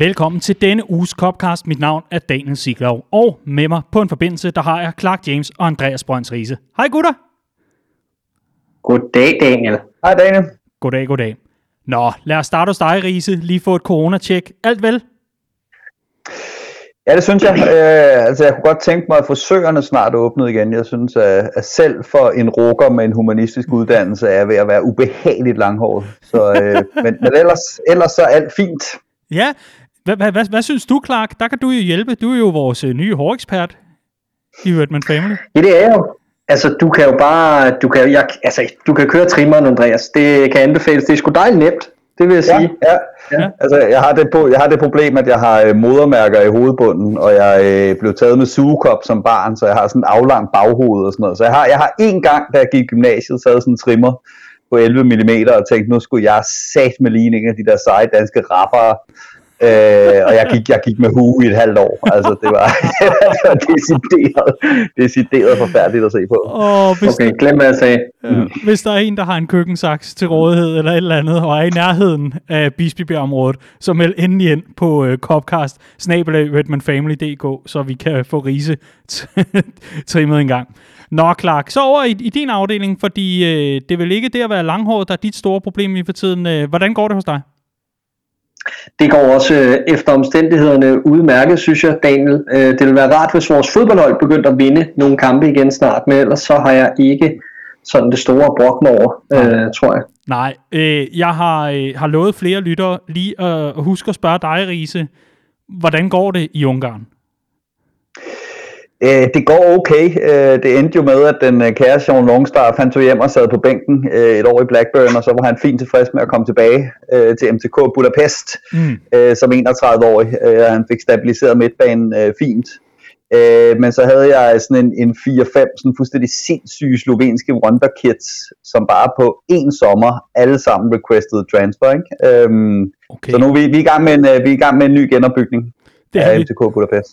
Velkommen til denne uges Copcast. Mit navn er Daniel Siglov, og med mig på en forbindelse, der har jeg Clark James og Andreas Brøns Riese. Hej gutter! Goddag, Daniel. Hej Daniel. Goddag, goddag. Nå, lad os starte hos dig, Riese. Lige få et corona-check. Alt vel? Ja, det synes jeg. Øh, altså, jeg kunne godt tænke mig, at frisørerne snart åbnede igen. Jeg synes, at, at selv for en rukker med en humanistisk uddannelse er ved at være ubehageligt langhåret. Så, øh, men, men ellers, ellers så er alt fint. Ja, hvad, hvad, hvad, hvad synes du, Clark? Der kan du jo hjælpe. Du er jo vores øh, nye hårekspert i Redman Family. Ja, det er jeg jo. Altså, du kan jo bare, du kan, jeg, altså, du kan køre trimmeren, Andreas. Det kan anbefales. Det er sgu dejligt nemt. Det vil jeg Ja, sige. ja. Ja. ja. Altså, jeg har, det på, jeg har det problem, at jeg har øh, modermærker i hovedbunden, og jeg øh, blev taget med sugekop som barn, så jeg har sådan en aflang baghoved og sådan noget. Så jeg har, jeg har en gang, da jeg gik i gymnasiet, taget sådan en trimmer på 11 mm og tænkte, nu skulle jeg sat med lige en af de der seje danske rappere. Øh, og jeg gik, jeg gik med hue i et halvt år. Altså, det var, det var decideret, decideret forfærdeligt at se på. Og hvis, Okay, glem hvad jeg sagde. Ja, hvis der er en, der har en køkkensaks til rådighed eller et eller andet, og er i nærheden af Bispebjerg-området, så meld endelig ind på uh, Copcast, redmanfamily.dk, så vi kan få rise trimmet en gang. Nå, Clark, så over i, i din afdeling, fordi øh, det vil ikke det at være langhåret, der er dit store problem i for tiden. Øh, hvordan går det hos dig? Det går også øh, efter omstændighederne udmærket, synes jeg, Daniel. Øh, det vil være rart, hvis vores fodboldhold begyndte at vinde nogle kampe igen snart, men ellers så har jeg ikke sådan det store mig over, øh, tror jeg. Nej, øh, jeg har, øh, har lovet flere lyttere lige at huske at spørge dig, Riese, hvordan går det i Ungarn? Øh, det går okay. Øh, det endte jo med, at den øh, kære Sean Longstar han tog hjem og sad på bænken øh, et år i Blackburn, og så var han fint tilfreds med at komme tilbage øh, til MTK Budapest Mm. øh, som 31-årig. Øh, han fik stabiliseret midtbanen øh, fint. Øh, men så havde jeg sådan en, en 4-5 sådan fuldstændig sindssyge slovenske wonderkids, som bare på én sommer alle sammen requested transfer. Ikke? Øhm, Okay, Så nu er vi, vi, er i gang med en, øh, vi er i gang med en ny genopbygning det af vi. MTK Budapest.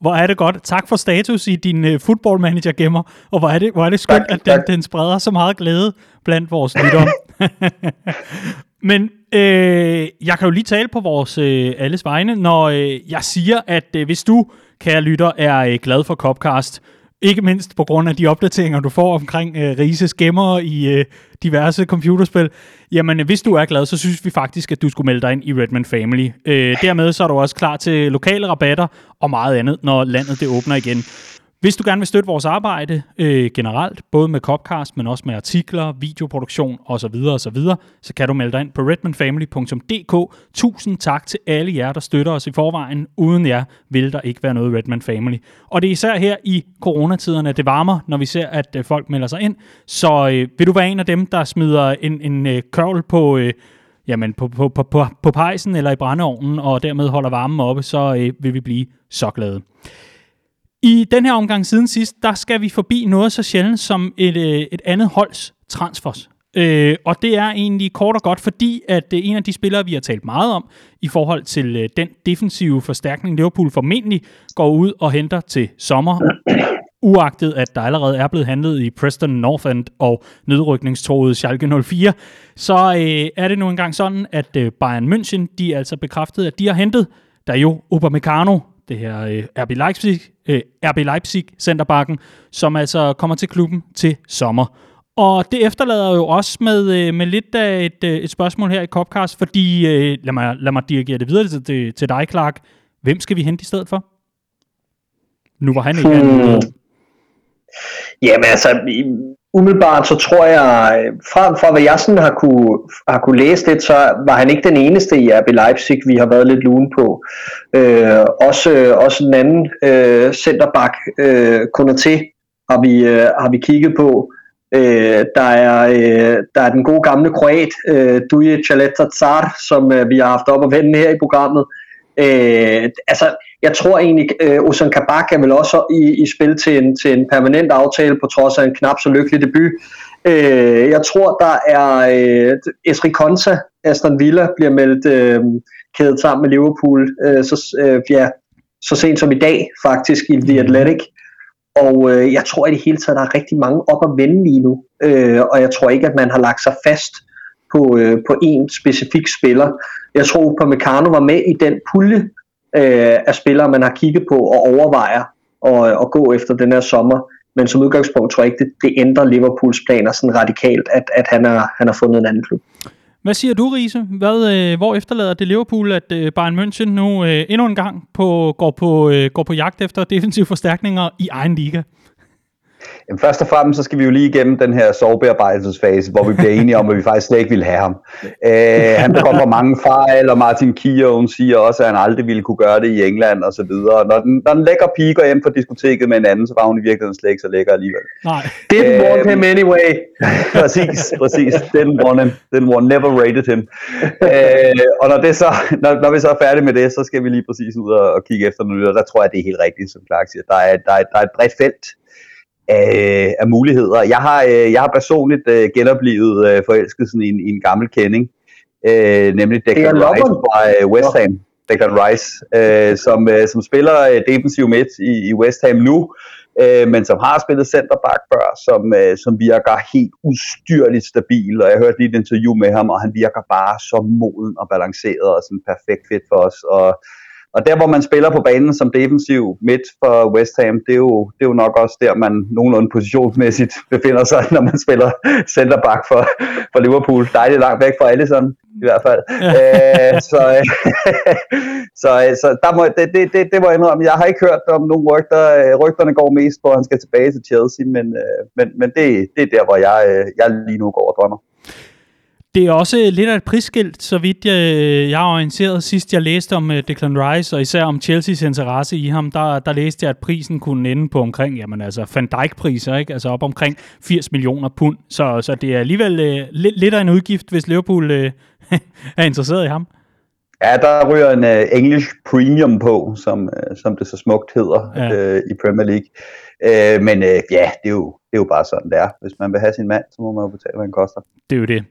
Hvor er det godt. Tak for status i din uh, football manager gemmer, og hvor er det, hvor er det skønt, Tak, at den, tak. den spreder så meget glæde blandt vores lyttere. Men øh, jeg kan jo lige tale på vores øh, alles vegne, når øh, jeg siger, at øh, hvis du, kære lytter, er øh, glad for Copcast, ikke mindst på grund af de opdateringer, du får omkring øh, Rises gemmer i øh, diverse computerspil. Jamen, øh, hvis du er glad, så synes vi faktisk, at du skulle melde dig ind i Redman Family. Øh, dermed så er du også klar til lokale rabatter og meget andet, når landet det åbner igen. Hvis du gerne vil støtte vores arbejde øh, generelt, både med Copcast, men også med artikler, videoproduktion osv., osv., så kan du melde dig ind på redmanfamily.dk. Tusind tak til alle jer, der støtter os i forvejen. Uden jer vil der ikke være noget Redman Family. Og det er især her i coronatiderne, at det varmer, når vi ser, at øh, folk melder sig ind. Så øh, vil du være en af dem, der smider en, en øh, kørvel på... Øh, jamen på, på, på, på, på pejsen eller i brændeovnen, og dermed holder varmen oppe, så øh, vil vi blive så glade. I den her omgang siden sidst, der skal vi forbi noget så sjældent som et, øh, et andet holds transfers. Øh, og det er egentlig kort og godt, fordi at øh, en af de spillere, vi har talt meget om, i forhold til øh, den defensive forstærkning, Liverpool formentlig går ud og henter til sommer, uagtet at der allerede er blevet handlet i Preston North End og nedrykningstroet Schalke 04, så øh, er det nu engang sådan, at øh, Bayern München, de er altså bekræftet, at de har hentet Dario Upamecano, det her øh, RB Leipzig, øh, RB Leipzig centerbakken, som altså kommer til klubben til sommer. Og det efterlader jo også med, øh, med lidt af et, øh, et spørgsmål her i Copcast, fordi, øh, lad, mig, lad mig dirigere det videre til, til, til dig, Clark. Hvem skal vi hente i stedet for? Nu var han ikke Hmm. hmm. Jamen altså, umiddelbart så tror jeg, øh, fra, fra hvad jeg sådan har kunne, har kunne læse lidt, så var han ikke den eneste i RB Leipzig, vi har været lidt lune på. Øh, også, også en anden øh, centerback, øh, Konaté, har vi, øh, har vi kigget på. Øh, der, er, øh, der er den gode gamle kroat, øh, Duje Chaleta Tsar, som øh, vi har haft op og vende her i programmet. Øh, altså, jeg tror egentlig, øh, Ozan Kabak er vel også i, i spil til en, til en permanent aftale, på trods af en knap så lykkelig debut. Øh, jeg tror, der er øh, Esri Konsa, Aston Villa, bliver meldt øh, kædet sammen med Liverpool, øh, så, øh, ja, så sent som i dag faktisk i The Athletic. Og øh, jeg tror i det hele taget, der er rigtig mange op at vende lige nu. Øh, og jeg tror ikke, at man har lagt sig fast på, øh, på en specifik spiller. Jeg tror, på Meccano var med i den pulje øh, af spillere, man har kigget på og overvejer at, at gå efter den her sommer. Men som udgangspunkt tror jeg ikke, det, det ændrer Liverpools planer sådan radikalt, at, at han, er, han har fundet en anden klub. Hvad siger du, Riese? Hvad, øh, hvor efterlader det Liverpool, at øh, Bayern München nu øh, endnu en gang på, går, på, øh, går på jagt efter defensive forstærkninger i egen liga? Jamen, først og fremmest så skal vi jo lige igennem den her sovebearbejdelsesfase, hvor vi bliver enige om, at vi faktisk slet ikke vil have ham. Øh, han kommer mange fejl, og Martin Keown siger også, at han aldrig ville kunne gøre det i England og så videre. Når den, når den lækker pige går hjem på diskoteket med en anden, så var hun i virkeligheden slet ikke så lækker alligevel. Nej. Didn't øh, want him anyway. præcis, præcis. Didn't want him. Didn't want, never rated him. Øh, og når, det så, når, når vi så er færdige med det, så skal vi lige præcis ud og, og kigge efter noget, og der tror jeg, det er helt rigtigt, som Clark siger. Der er, der er, der er et bredt felt af, af muligheder. Jeg har, øh, jeg har personligt øh, genoplevet øh, forelskelsen i en, i en gammel kending, øh, nemlig Declan Rice fra øh, West Ham. Declan Rice, øh, som, øh, som spiller øh, defensiv midt i, i West Ham nu, øh, men som har spillet centerback før, som, øh, som virker helt ustyrligt stabil, og jeg hørte lige et interview med ham, og han virker bare så moden og balanceret og sådan perfekt fit for os, og og der, hvor man spiller på banen som defensiv midt for West Ham, det er jo, det er jo nok også der, man nogenlunde positionsmæssigt befinder sig, når man spiller centerback for, for Liverpool. Dejligt langt væk fra Alisson, i hvert fald. Ja. Æ, øh, så, så, så der må, det, det, det, det må jeg indrømme. Jeg har ikke hørt om nogen rygter. Rygterne går mest på, at han skal tilbage til Chelsea, men, øh, men, men det, det er der, hvor jeg, øh, jeg lige nu går og drømmer. Det er også lidt af et prisskilt, så vidt jeg, jeg er orienteret. Sidst jeg læste om uh, Declan Rice, og især om Chelseas interesse i ham, der, der læste jeg, at prisen kunne ende på omkring, jamen altså Van Dijk-priser, ikke? Altså op omkring 80 millioner pund. Så, så det er alligevel uh, lidt, lidt af en udgift, hvis Liverpool uh, er interesseret i ham. Ja, der ryger en uh, English Premium på, som, uh, som det så smukt hedder ja. uh, i Premier League. Uh, men uh, ja, det er, jo, det er jo bare sådan, det er. Hvis man vil have sin mand, så må man jo betale, hvad den koster. Det er jo det.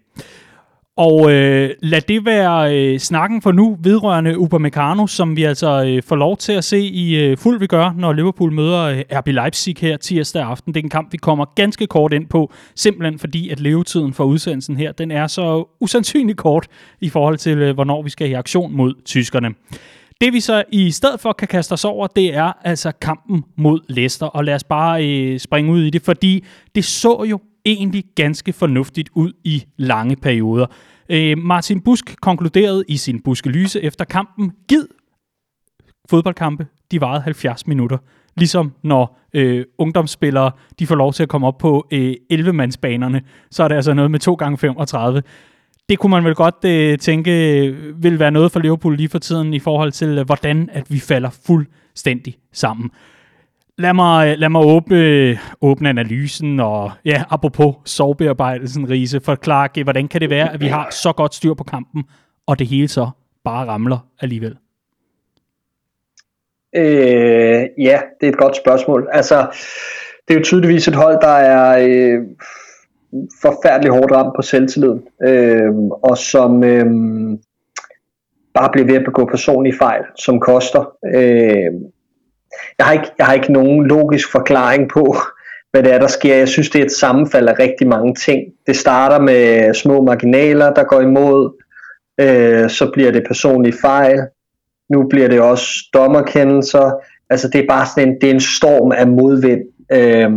Og øh, lad det være øh, snakken for nu vedrørende Upamecano, som vi altså øh, får lov til at se i øh, fuld vi gør, når Liverpool møder øh, RB Leipzig her tirsdag aften. Det er en kamp, vi kommer ganske kort ind på, simpelthen fordi, at levetiden for udsendelsen her, den er så usandsynligt kort i forhold til, øh, hvornår vi skal i aktion mod tyskerne. Det vi så i stedet for kan kaste os over, det er altså kampen mod Leicester, og lad os bare øh, springe ud i det, fordi det så jo egentlig ganske fornuftigt ud i lange perioder. Øh, Martin Busk konkluderede i sin buskelyse efter kampen, gid fodboldkampe, de varede 70 minutter. Ligesom når øh, ungdomsspillere de får lov til at komme op på øh, 11-mandsbanerne, så er det altså noget med 2 gange 35 det kunne man vel godt øh, tænke øh, vil være noget for Liverpool lige for tiden i forhold til, øh, hvordan at vi falder fuldstændig sammen. Lad mig, lad mig åbne, åbne analysen, og ja, apropos sovebearbejdelsen, Riese, forklare, hvordan kan det være, at vi har så godt styr på kampen, og det hele så bare ramler alligevel? Øh, ja, det er et godt spørgsmål. Altså, det er jo tydeligvis et hold, der er øh, forfærdeligt hårdt ramt på selvtilliden, øh, og som øh, bare bliver ved at begå personlige fejl, som koster. Øh, jeg har, ikke, jeg har ikke nogen logisk forklaring på, hvad det er, der sker. Jeg synes, det er et sammenfald af rigtig mange ting. Det starter med små marginaler, der går imod. Øh, så bliver det personlige fejl. Nu bliver det også dommerkendelser. Altså, det er bare sådan en, det er en storm af modvind. Øh,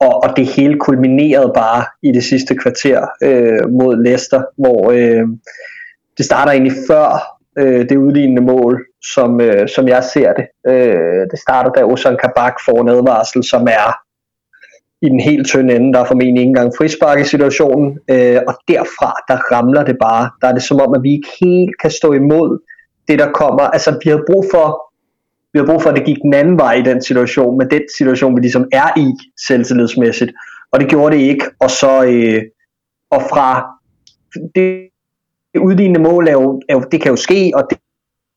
og, og det hele kulminerede bare i det sidste kvarter øh, mod Leicester, hvor øh, det starter egentlig før øh, det udlignende mål, som, øh, som jeg ser det. Øh, det starter da Ozan Kabak får en advarsel, som er i den helt tynde ende. Der er formentlig ikke engang frispark i situationen. Øh, og derfra, der ramler det bare. Der er det som om, at vi ikke helt kan stå imod det, der kommer. Altså, vi har brug for vi har brug for, at det gik den anden vej i den situation, med den situation, vi ligesom er i selvtillidsmæssigt. Og det gjorde det ikke. Og så øh, og fra det, det udlignende mål er jo, er jo, det kan jo ske, og det,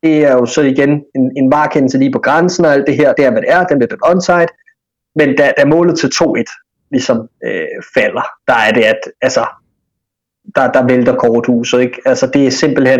det er jo så igen en, en varekendelse lige på grænsen og alt det her, det er hvad det er, den bliver den onside, men da, da målet til 2-1 ligesom øh, falder, der er det, at altså, der, der vælter korthuset, ikke? Altså det er simpelthen,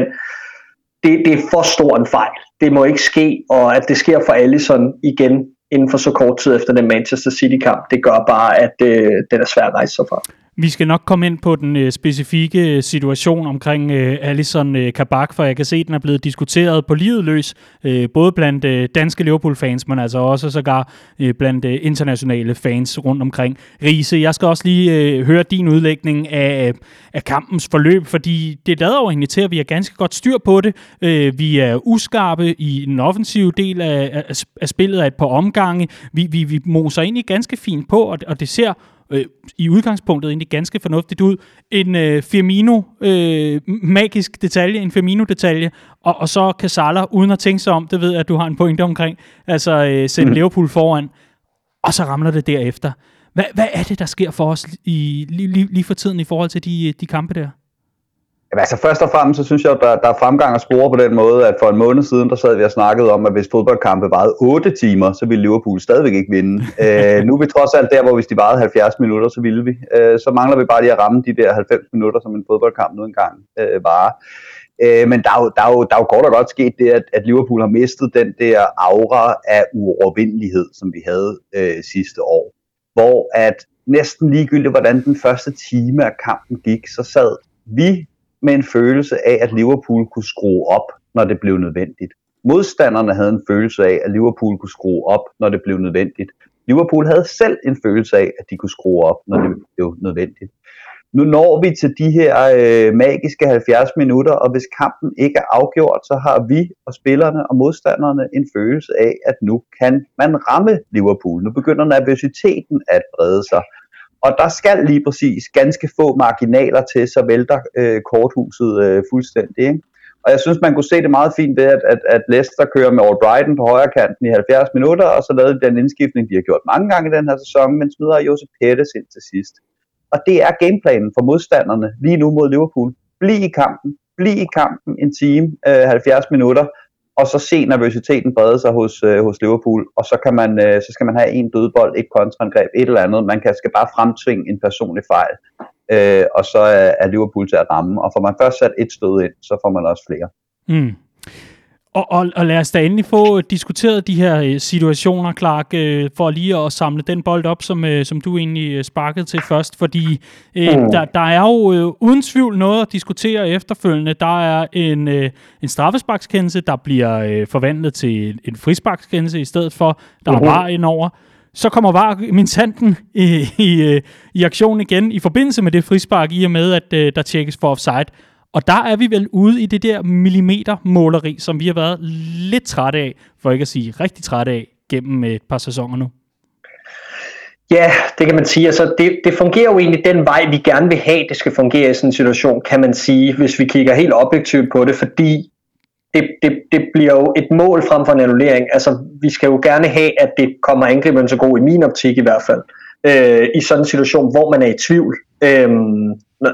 det, det er for stor en fejl. Det må ikke ske, og at det sker for Allison igen inden for så kort tid efter den Manchester City-kamp, det gør bare, at øh, det er svært at rejse sig fra. Vi skal nok komme ind på den øh, specifikke øh, situation omkring øh, Alisson øh, Kabak, for jeg kan se, at den er blevet diskuteret på livet løs, øh, både blandt øh, danske Liverpool-fans, men altså også sågar øh, blandt øh, internationale fans rundt omkring. Riese, jeg skal også lige øh, høre din udlægning af, af kampens forløb, fordi det lader jo egentlig til, at vi har ganske godt styr på det. Øh, vi er uskarpe i den offensive del af, af, af spillet af et par omgange. Vi, vi, vi moser egentlig ganske fint på, og, og det ser øh, i udgangspunktet egentlig ganske fornuftigt ud. En øh, Firmino øh, magisk detalje, en Firmino-detalje, og, og så kan Salah, uden at tænke sig om, det ved at du har en pointe omkring, altså øh, sætte mm. Liverpool foran, og så ramler det derefter. Hvad, hvad er det, der sker for os i, lige, lige, lige for tiden i forhold til de, de kampe der? Jamen, altså først og fremmest, så synes jeg, at der, der er fremgang at spore på den måde, at for en måned siden, der sad vi og snakkede om, at hvis fodboldkampe varede 8 timer, så ville Liverpool stadigvæk ikke vinde. øh, nu er vi trods alt der, hvor hvis de varede 70 minutter, så ville vi. Øh, så mangler vi bare lige at ramme de der 90 minutter, som en fodboldkamp nu engang øh, varer. Øh, men der er, jo, der, er jo, der er jo godt og godt sket det, at, at Liverpool har mistet den der aura af uovervindelighed, som vi havde øh, sidste år. Hvor at næsten ligegyldigt, hvordan den første time af kampen gik, så sad vi med en følelse af, at Liverpool kunne skrue op, når det blev nødvendigt. Modstanderne havde en følelse af, at Liverpool kunne skrue op, når det blev nødvendigt. Liverpool havde selv en følelse af, at de kunne skrue op, når det blev nødvendigt. Nu når vi til de her øh, magiske 70 minutter, og hvis kampen ikke er afgjort, så har vi og spillerne og modstanderne en følelse af, at nu kan man ramme Liverpool. Nu begynder nervøsiteten at brede sig. Og der skal lige præcis ganske få marginaler til, så vælter øh, korthuset øh, fuldstændig. Ikke? Og jeg synes, man kunne se det meget fint ved, at, at, at Leicester kører med Albrighton på højre kanten i 70 minutter, og så lavede den indskiftning, de har gjort mange gange i den her sæson, men smider Josep Pettis ind til sidst. Og det er gameplanen for modstanderne lige nu mod Liverpool. Bliv i kampen, bliv i kampen en time, øh, 70 minutter, og så se nervøsiteten brede sig hos, øh, hos Liverpool, og så, kan man, øh, så skal man have en dødbold, et kontraangreb, et eller andet. Man kan, skal bare fremtvinge en personlig fejl, øh, og så er, er Liverpool til at ramme. Og får man først sat et stød ind, så får man også flere. Mm. Og, og, og lad os da endelig få diskuteret de her øh, situationer, Clark, øh, for lige at samle den bold op, som, øh, som du egentlig øh, sparkede til først, fordi øh, mm. der, der er jo øh, uden tvivl noget at diskutere efterfølgende. Der er en, øh, en straffesparkskendelse, der bliver øh, forvandlet til en frisparkskendelse i stedet for, der mm-hmm. er var indover. Så kommer var min tanden i, i, øh, i aktion igen i forbindelse med det frispark, i og med, at øh, der tjekkes for offside. Og der er vi vel ude i det der millimetermåleri, som vi har været lidt trætte af, for ikke at sige rigtig trætte af, gennem et par sæsoner nu. Ja, det kan man sige. Altså, det, det fungerer jo egentlig den vej, vi gerne vil have, det skal fungere i sådan en situation, kan man sige, hvis vi kigger helt objektivt på det, fordi det, det, det bliver jo et mål frem for en annullering. Altså, vi skal jo gerne have, at det kommer angriberen så god, i min optik i hvert fald, øh, i sådan en situation, hvor man er i tvivl. Øh,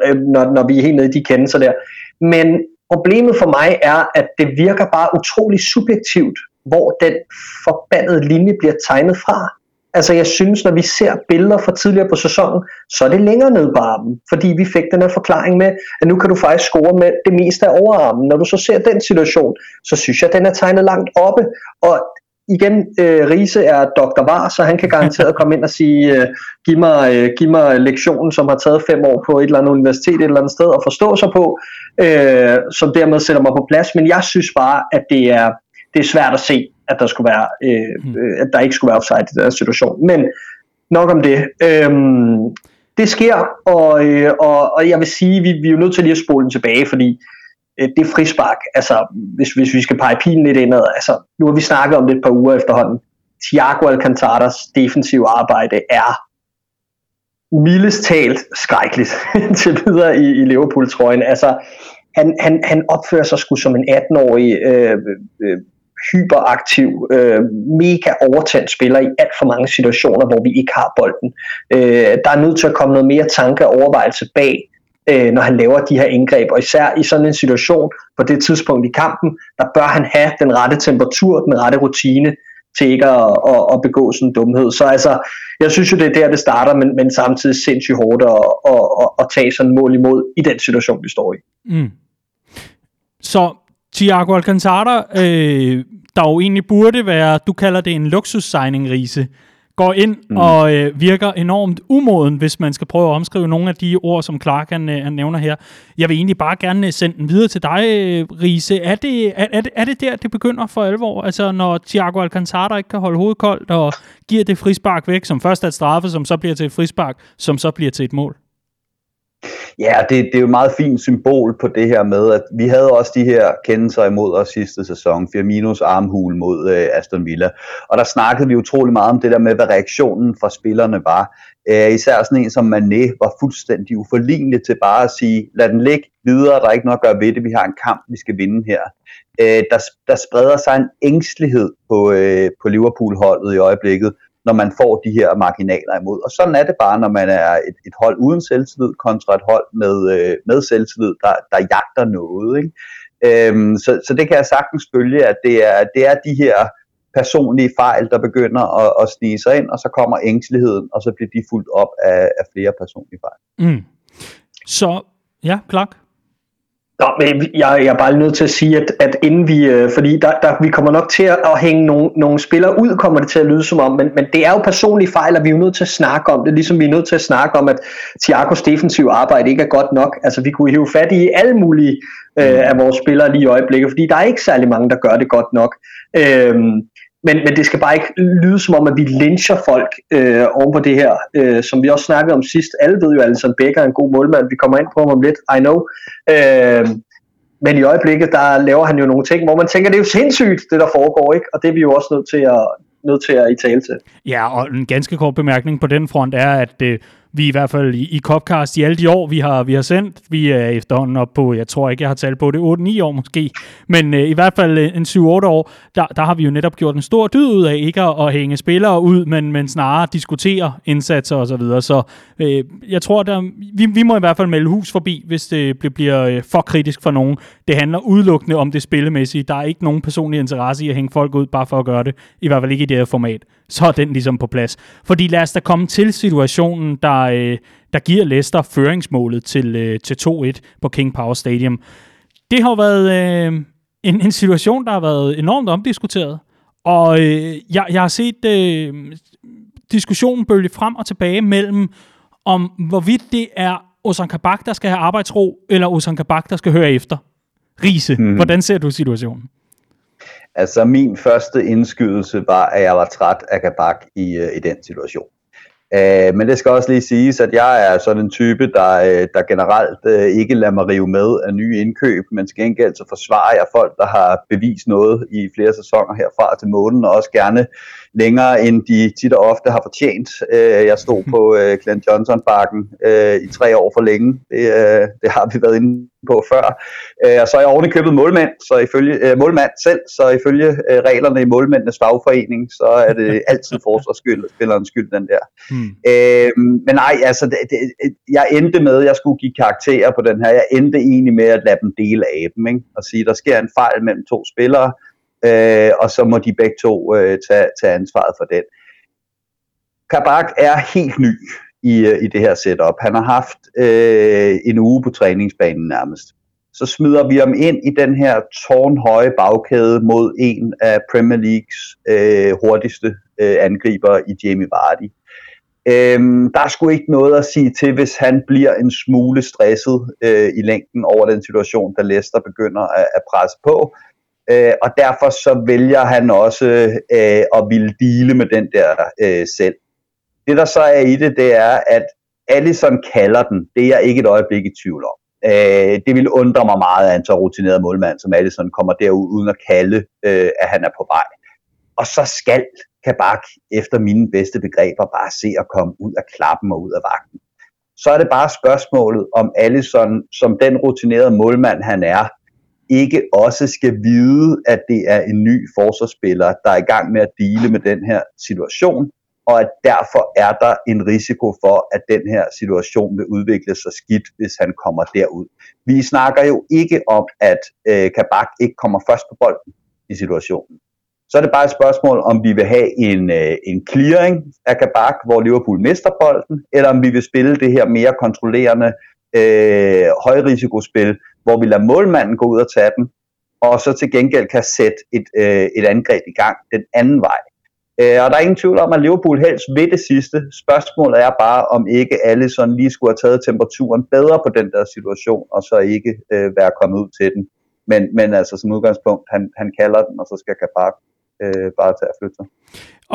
Øh, når, når vi er helt nede i de kendelser der. Men problemet for mig er, at det virker bare utrolig subjektivt, hvor den forbandede linje bliver tegnet fra. Altså jeg synes, når vi ser billeder fra tidligere på sæsonen, så er det længere ned på armen, fordi vi fik den her forklaring med, at nu kan du faktisk score med det meste af overarmen. Når du så ser den situation, så synes jeg, at den er tegnet langt oppe, og igen, øh, Riese er Dr. Var, så han kan garanteret komme ind og sige, øh, giv, mig, øh, giv mig lektionen, som har taget fem år på et eller andet universitet et eller andet sted og forstå sig på, øh, som dermed sætter mig på plads. Men jeg synes bare, at det er, det er svært at se, at der, skulle være, øh, hmm. øh, at der ikke skulle være offside i den her situation. Men nok om det. Øh, det sker, og, øh, og, og jeg vil sige, vi, vi er jo nødt til lige at spole den tilbage, fordi Øh, det frispark, altså hvis, hvis vi skal pege pilen lidt indad, altså nu har vi snakket om det et par uger efterhånden, Thiago Alcantaras defensive arbejde er mildest talt skrækkeligt til videre i, i Liverpool-trøjen. Altså, han, han, han opfører sig sgu som en 18-årig øh, øh, hyperaktiv, øh, mega overtændt spiller i alt for mange situationer, hvor vi ikke har bolden. Øh, der er nødt til at komme noget mere tanke og overvejelse bag øh, når han laver de her indgreb. Og især i sådan en situation på det tidspunkt i kampen, der bør han have den rette temperatur, den rette rutine til ikke at, at, at begå sådan en dumhed. Så altså, jeg synes jo, det er der, det starter, men, men samtidig sindssygt hårdt at, at, at, at tage sådan en mål imod i den situation, vi står i. Mm. Så Thiago Alcantara, øh, der jo egentlig burde være, du kalder det en luksussigning, Riese, går ind mm. og øh, virker enormt umoden, hvis man skal prøve at omskrive nogle af de ord, som Clark han, øh, han nævner her. Jeg vil egentlig bare gerne sende den videre til dig, Riese. Er det, er, er, det, er det der, det begynder for alvor? Altså, når Thiago Alcantara ikke kan holde hovedet koldt og giver det frispark væk, som først er et straffe, som så bliver til et frispark, som så bliver til et mål? Ja, det, det er jo et meget fint symbol på det her med, at vi havde også de her kendelser imod os sidste sæson, Firminos armhul mod øh, Aston Villa, og der snakkede vi utrolig meget om det der med, hvad reaktionen fra spillerne var. Æh, især sådan en som Mané var fuldstændig uforlignelig til bare at sige, lad den ligge videre, der er ikke noget at gøre ved det, vi har en kamp, vi skal vinde her. Æh, der, der spreder sig en ængstelighed på, øh, på Liverpool-holdet i øjeblikket, når man får de her marginaler imod. Og sådan er det bare, når man er et, et hold uden selvtillid kontra et hold med, øh, med selvtillid, der, der jagter noget. Ikke? Øhm, så, så det kan jeg sagtens følge, at det er, det er de her personlige fejl, der begynder at, at snige sig ind, og så kommer ængsteligheden, og så bliver de fuldt op af, af flere personlige fejl. Mm. Så, ja, klart. Nå, men jeg, jeg er bare nødt til at sige, at, at inden vi, øh, fordi der, der, vi kommer nok til at, at hænge nogle, nogle spillere ud, kommer det til at lyde som om, men, men det er jo personlige fejl, og vi er jo nødt til at snakke om det, ligesom vi er nødt til at snakke om, at Thiagos defensive arbejde ikke er godt nok. Altså vi kunne hive fat i alle mulige øh, af vores spillere lige i øjeblikket, fordi der er ikke særlig mange, der gør det godt nok. Øh, men, men det skal bare ikke lyde som om, at vi lyncher folk øh, oven på det her. Øh, som vi også snakkede om sidst. Alle ved jo, at Alisson Becker er en god målmand. Vi kommer ind på ham om lidt, I know. Øh, men i øjeblikket, der laver han jo nogle ting, hvor man tænker, det er jo sindssygt, det der foregår, ikke? Og det er vi jo også nødt til at, nødt til at i tale til. Ja, og en ganske kort bemærkning på den front er, at øh, vi i hvert fald i, i Copcast i alle de år, vi har, vi har sendt, vi er efterhånden op på, jeg tror ikke, jeg har talt på det, 8-9 år måske, men øh, i hvert fald øh, en 7-8 år, der, der har vi jo netop gjort en stor dyd ud af ikke at, at hænge spillere ud, men, men snarere diskutere indsatser og så videre. Så øh, jeg tror, der, vi, vi må i hvert fald melde hus forbi, hvis det bliver, bliver øh, for kritisk for nogen. Det handler udelukkende om det spillemæssige. Der er ikke nogen personlig interesse i at hænge folk ud bare for at gøre det, i hvert fald ikke i det her format. Så er den ligesom på plads. Fordi lad os da komme til situationen, der øh, der giver Leicester føringsmålet til, øh, til 2-1 på King Power Stadium. Det har været øh, en, en situation, der har været enormt omdiskuteret. Og øh, jeg, jeg har set øh, diskussionen bølge frem og tilbage mellem, om hvorvidt det er Ozan Kabak, der skal have arbejdsro, eller Ozan Kabak, der skal høre efter. Riese, hmm. hvordan ser du situationen? Altså min første indskydelse var, at jeg var træt af Kabak i, øh, i den situation. Øh, men det skal også lige siges, at jeg er sådan en type, der, øh, der generelt øh, ikke lader mig rive med af nye indkøb, men skal gengæld så forsvarer jeg folk, der har bevist noget i flere sæsoner herfra til månen, og også gerne længere, end de tit og ofte har fortjent. Øh, jeg stod på øh, Glenn Johnson-bakken øh, i tre år for længe. Det, øh, det har vi været inde på før. Øh, og så er jeg oven købet målmand, så ifølge, øh, målmand selv, så ifølge øh, reglerne i målmændenes fagforening, så er det altid forsvarsspillerens skyld, den der. Hmm. Øh, men nej, altså, det, det, jeg endte med, at jeg skulle give karakterer på den her. Jeg endte egentlig med at lade dem dele af dem, ikke? og sige, der sker en fejl mellem to spillere, øh, og så må de begge to øh, tage, tage ansvaret for den. Kabak er helt ny i, øh, i det her setup. Han har haft øh, en uge på træningsbanen nærmest. Så smider vi ham ind i den her tårnhøje bagkæde mod en af Premier Leagues øh, hurtigste øh, angriber i Jamie Vardy. Øhm, der er sgu ikke noget at sige til, hvis han bliver en smule stresset øh, i længden over den situation, der Leicester begynder at, at presse på øh, og derfor så vælger han også øh, at ville dele med den der øh, selv. Det der så er i det, det er, at Allison kalder den, det er jeg ikke et øjeblik i tvivl om. Øh, det vil undre mig meget, at en så rutineret målmand som Allison kommer derud uden at kalde, øh, at han er på vej. Og så skal Kabak efter mine bedste begreber bare se at komme ud af klappen og ud af vagten. Så er det bare spørgsmålet, om Allison, som den rutinerede målmand han er, ikke også skal vide, at det er en ny forsvarsspiller, der er i gang med at dele med den her situation, og at derfor er der en risiko for, at den her situation vil udvikle sig skidt, hvis han kommer derud. Vi snakker jo ikke om, at øh, Kabak ikke kommer først på bolden i situationen. Så er det bare et spørgsmål, om vi vil have en, øh, en clearing af Kabak, hvor Liverpool mister bolden, eller om vi vil spille det her mere kontrollerende øh, højrisikospil, hvor vi lader målmanden gå ud og tage den, og så til gengæld kan sætte et, øh, et angreb i gang den anden vej. Øh, og der er ingen tvivl om, at Liverpool helst ved det sidste. Spørgsmålet er bare, om ikke alle sådan lige skulle have taget temperaturen bedre på den der situation, og så ikke øh, være kommet ud til den. Men, men altså som udgangspunkt, han, han kalder den, og så skal Kabak øh, bare tage at flytte sig.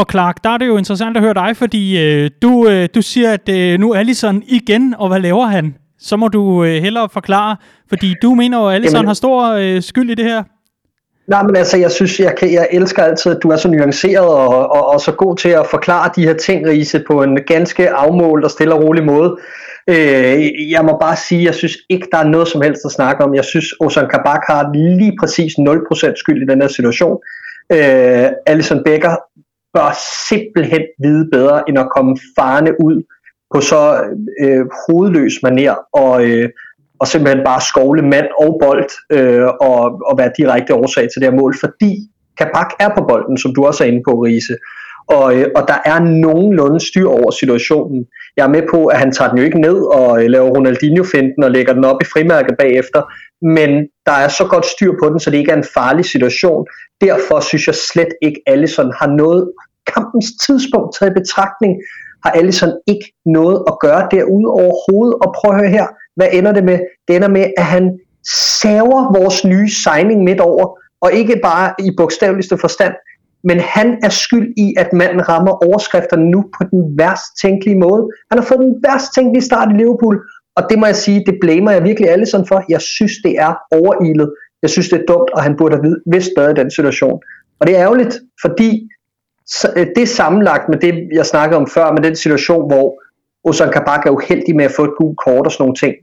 Og Clark, der er det jo interessant at høre dig, fordi øh, du, øh, du siger, at øh, nu er Alisson igen, og hvad laver han? Så må du øh, hellere forklare, fordi du mener jo, at Alisson Jamen, har stor øh, skyld i det her. Nej, men altså, jeg synes, jeg, kan, jeg elsker altid, at du er så nuanceret og, og, og så god til at forklare de her ting, Riese, på en ganske afmålt og stille og rolig måde. Øh, jeg må bare sige, jeg synes ikke, der er noget som helst at snakke om. Jeg synes, Ozan Kabak har lige præcis 0% skyld i den her situation. Øh, Alison Becker bør simpelthen vide bedre, end at komme farne ud på så øh, hovedløs manér og, øh, og simpelthen bare skovle mand og bold øh, og, og være direkte årsag til det her mål, fordi Kabak er på bolden, som du også er inde på, Riese. Og, øh, og der er nogenlunde styr over situationen. Jeg er med på, at han tager den jo ikke ned og øh, laver Ronaldinho-finden og lægger den op i frimærket bagefter, men der er så godt styr på den, så det ikke er en farlig situation. Derfor synes jeg slet ikke, at Allison har noget kampens tidspunkt taget i betragtning, har Allison ikke noget at gøre derude overhovedet. Og prøv at høre her, hvad ender det med? Det ender med, at han saver vores nye signing midt over, og ikke bare i bogstaveligste forstand, men han er skyld i, at manden rammer overskrifterne nu på den værst tænkelige måde. Han har fået den værst tænkelige start i Liverpool, og det må jeg sige, det blamer jeg virkelig alle sådan for. Jeg synes, det er overilet. Jeg synes, det er dumt, og han burde have vidst bedre i den situation. Og det er ærgerligt, fordi øh, det sammenlagt med det, jeg snakkede om før, med den situation, hvor Ozan Kabak er uheldig med at få et gult kort og sådan nogle ting.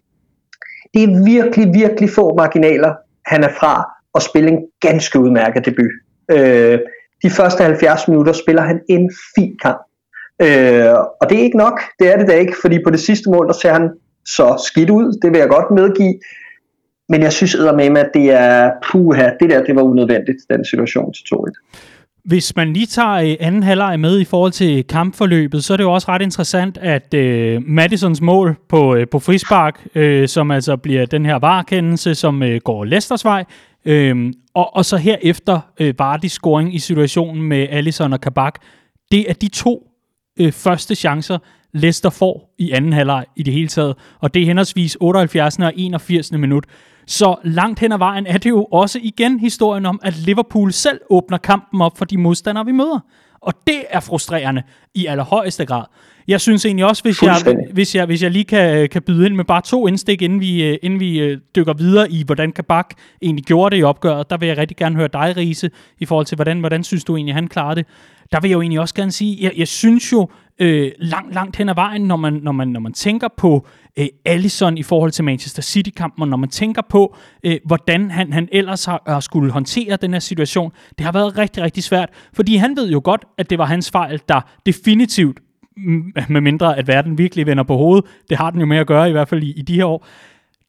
Det er virkelig, virkelig få marginaler, han er fra at spille en ganske udmærket debut. Øh, de første 70 minutter spiller han en fin kamp. Øh, og det er ikke nok, det er det da ikke, fordi på det sidste mål, der ser han så skidt ud, det vil jeg godt medgive. Men jeg synes med, at det er, puha, det der, det var unødvendigt, den situation til 2-1. Hvis man lige tager øh, anden halvleg med i forhold til kampforløbet, så er det jo også ret interessant, at øh, Madisons mål på, øh, på frispark, øh, som altså bliver den her varekendelse, som øh, går Leicesters vej, øh, og, og så herefter øh, Vardis scoring i situationen med Allison og Kabak, det er de to øh, første chancer, Leicester får i anden halvleg i det hele taget, og det er henholdsvis 78. og 81. minut. Så langt hen ad vejen er det jo også igen historien om, at Liverpool selv åbner kampen op for de modstandere, vi møder. Og det er frustrerende i allerhøjeste grad. Jeg synes egentlig også, hvis jeg, hvis jeg, hvis jeg lige kan, kan byde ind med bare to indstik, inden vi, øh, inden vi øh, dykker videre i, hvordan Kabak egentlig gjorde det i opgøret, der vil jeg rigtig gerne høre dig, Riese, i forhold til, hvordan, hvordan synes du egentlig, han klarede det. Der vil jeg jo egentlig også gerne sige, jeg, jeg synes jo øh, langt, langt hen ad vejen, når man, når man, når man tænker på øh, Allison i forhold til Manchester City-kampen, og når man tænker på, øh, hvordan han, han ellers har, har skulle håndtere den her situation, det har været rigtig, rigtig svært, fordi han ved jo godt, at det var hans fejl, der definitivt med mindre at verden virkelig vender på hovedet, det har den jo med at gøre, i hvert fald i, i de her år,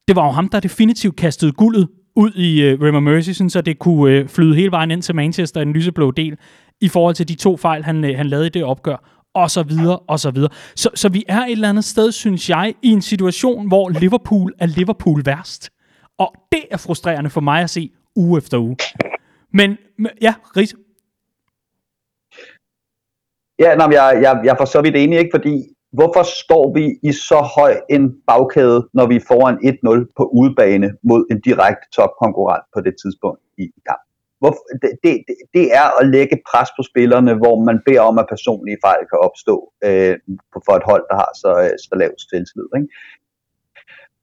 det var jo ham, der definitivt kastede guldet ud i øh, Rimmer Mercy, så det kunne øh, flyde hele vejen ind til Manchester i den lyseblå del, i forhold til de to fejl, han, øh, han lavede i det opgør, og så videre, og så videre. Så, så vi er et eller andet sted, synes jeg, i en situation, hvor Liverpool er Liverpool værst. Og det er frustrerende for mig at se uge efter uge. Men ja, Ries, Ja, nej, jeg, jeg, jeg er for så vidt enig, ikke? fordi hvorfor står vi i så høj en bagkæde, når vi får en 1-0 på udebane mod en direkte topkonkurrent på det tidspunkt i kampen? Hvor, det, det, det er at lægge pres på spillerne, hvor man beder om, at personlige fejl kan opstå øh, for et hold, der har så, øh, så lavt selvtillid. Ikke?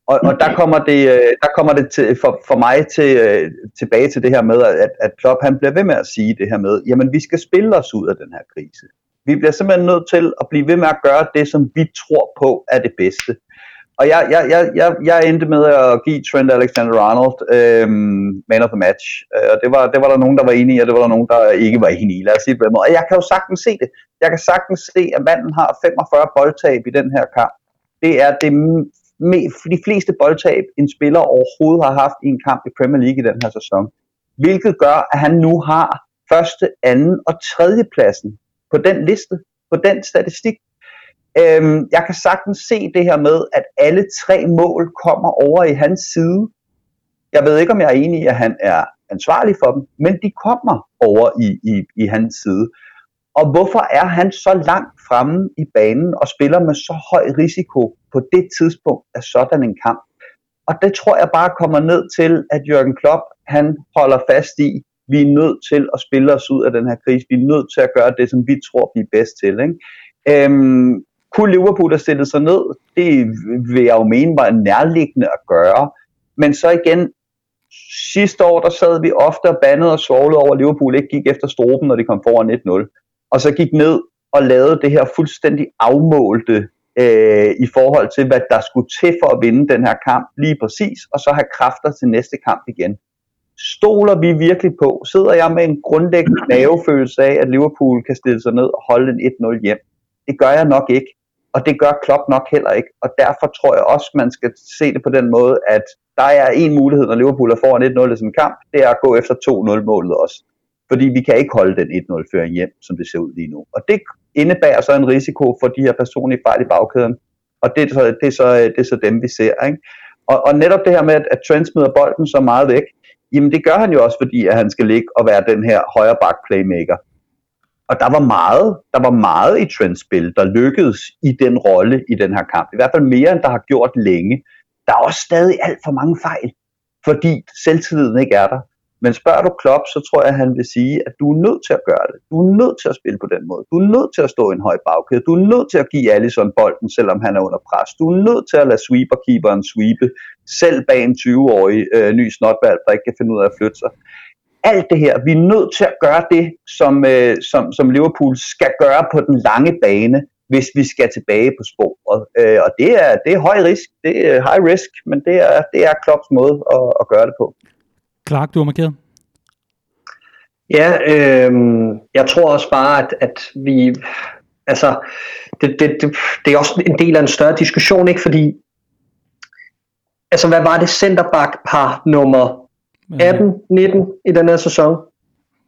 Og, og der kommer det, øh, der kommer det til, for, for mig til, øh, tilbage til det her med, at, at Klopp han bliver ved med at sige det her med, jamen vi skal spille os ud af den her krise. Vi bliver simpelthen nødt til at blive ved med at gøre det, som vi tror på er det bedste. Og jeg, jeg, jeg, jeg, jeg endte med at give Trent Alexander-Arnold øhm, man of the match. Øh, og det var, det var der nogen, der var enige i, og det var der nogen, der ikke var enige i. Lad os sige det på den måde. Og jeg kan jo sagtens se det. Jeg kan sagtens se, at manden har 45 boldtab i den her kamp. Det er det med, de fleste boldtab, en spiller overhovedet har haft i en kamp i Premier League i den her sæson. Hvilket gør, at han nu har første, anden og tredje pladsen på den liste, på den statistik. Øhm, jeg kan sagtens se det her med, at alle tre mål kommer over i hans side. Jeg ved ikke, om jeg er enig i, at han er ansvarlig for dem, men de kommer over i, i, i hans side. Og hvorfor er han så langt fremme i banen og spiller med så høj risiko på det tidspunkt af sådan en kamp? Og det tror jeg bare kommer ned til, at Jørgen Klopp, han holder fast i, vi er nødt til at spille os ud af den her krise. Vi er nødt til at gøre det, som vi tror, vi er bedst til. Ikke? Øhm, kunne Liverpool have stillet sig ned? Det vil jeg jo mene var nærliggende at gøre. Men så igen, sidste år, der sad vi ofte og bandede og svovlede over, at Liverpool ikke gik efter stroben, når de kom foran 1-0. Og så gik ned og lavede det her fuldstændig afmålte øh, i forhold til, hvad der skulle til for at vinde den her kamp lige præcis, og så have kræfter til næste kamp igen. Stoler vi virkelig på? Sidder jeg med en grundlæggende mavefølelse af, at Liverpool kan stille sig ned og holde en 1-0 hjem? Det gør jeg nok ikke, og det gør Klopp nok heller ikke, og derfor tror jeg også, man skal se det på den måde, at der er en mulighed, når Liverpool er foran 1-0 i sådan en kamp, det er at gå efter 2-0-målet også. Fordi vi kan ikke holde den 1-0-føring hjem, som det ser ud lige nu. Og det indebærer så en risiko for de her personlige fejl i bagkæden. Og det er så, det er så, det er så dem, vi ser. Ikke? Og, og netop det her med, at Trent smider bolden så meget væk, jamen det gør han jo også, fordi at han skal ligge og være den her højre back playmaker. Og der var meget, der var meget i Trents spil, der lykkedes i den rolle i den her kamp. I hvert fald mere, end der har gjort længe. Der er også stadig alt for mange fejl, fordi selvtilliden ikke er der. Men spørger du Klopp, så tror jeg, at han vil sige, at du er nødt til at gøre det. Du er nødt til at spille på den måde. Du er nødt til at stå i en høj bagkæde. Du er nødt til at give Allison bolden, selvom han er under pres. Du er nødt til at lade sweeperkeeperen sweepe, selv bag en 20-årig øh, ny snotvalg, der ikke kan finde ud af at flytte sig. Alt det her, vi er nødt til at gøre det, som, øh, som, som Liverpool skal gøre på den lange bane, hvis vi skal tilbage på sporet. Øh, og det er, det er høj risk, det er high risk, men det er, det er Klopps måde at, at gøre det på. Clark, du har markeret. Ja, øh, jeg tror også bare, at, at vi, altså, det, det, det, det er også en del af en større diskussion, ikke? Fordi, altså, hvad var det centerback par nummer 18, 19 i den her sæson?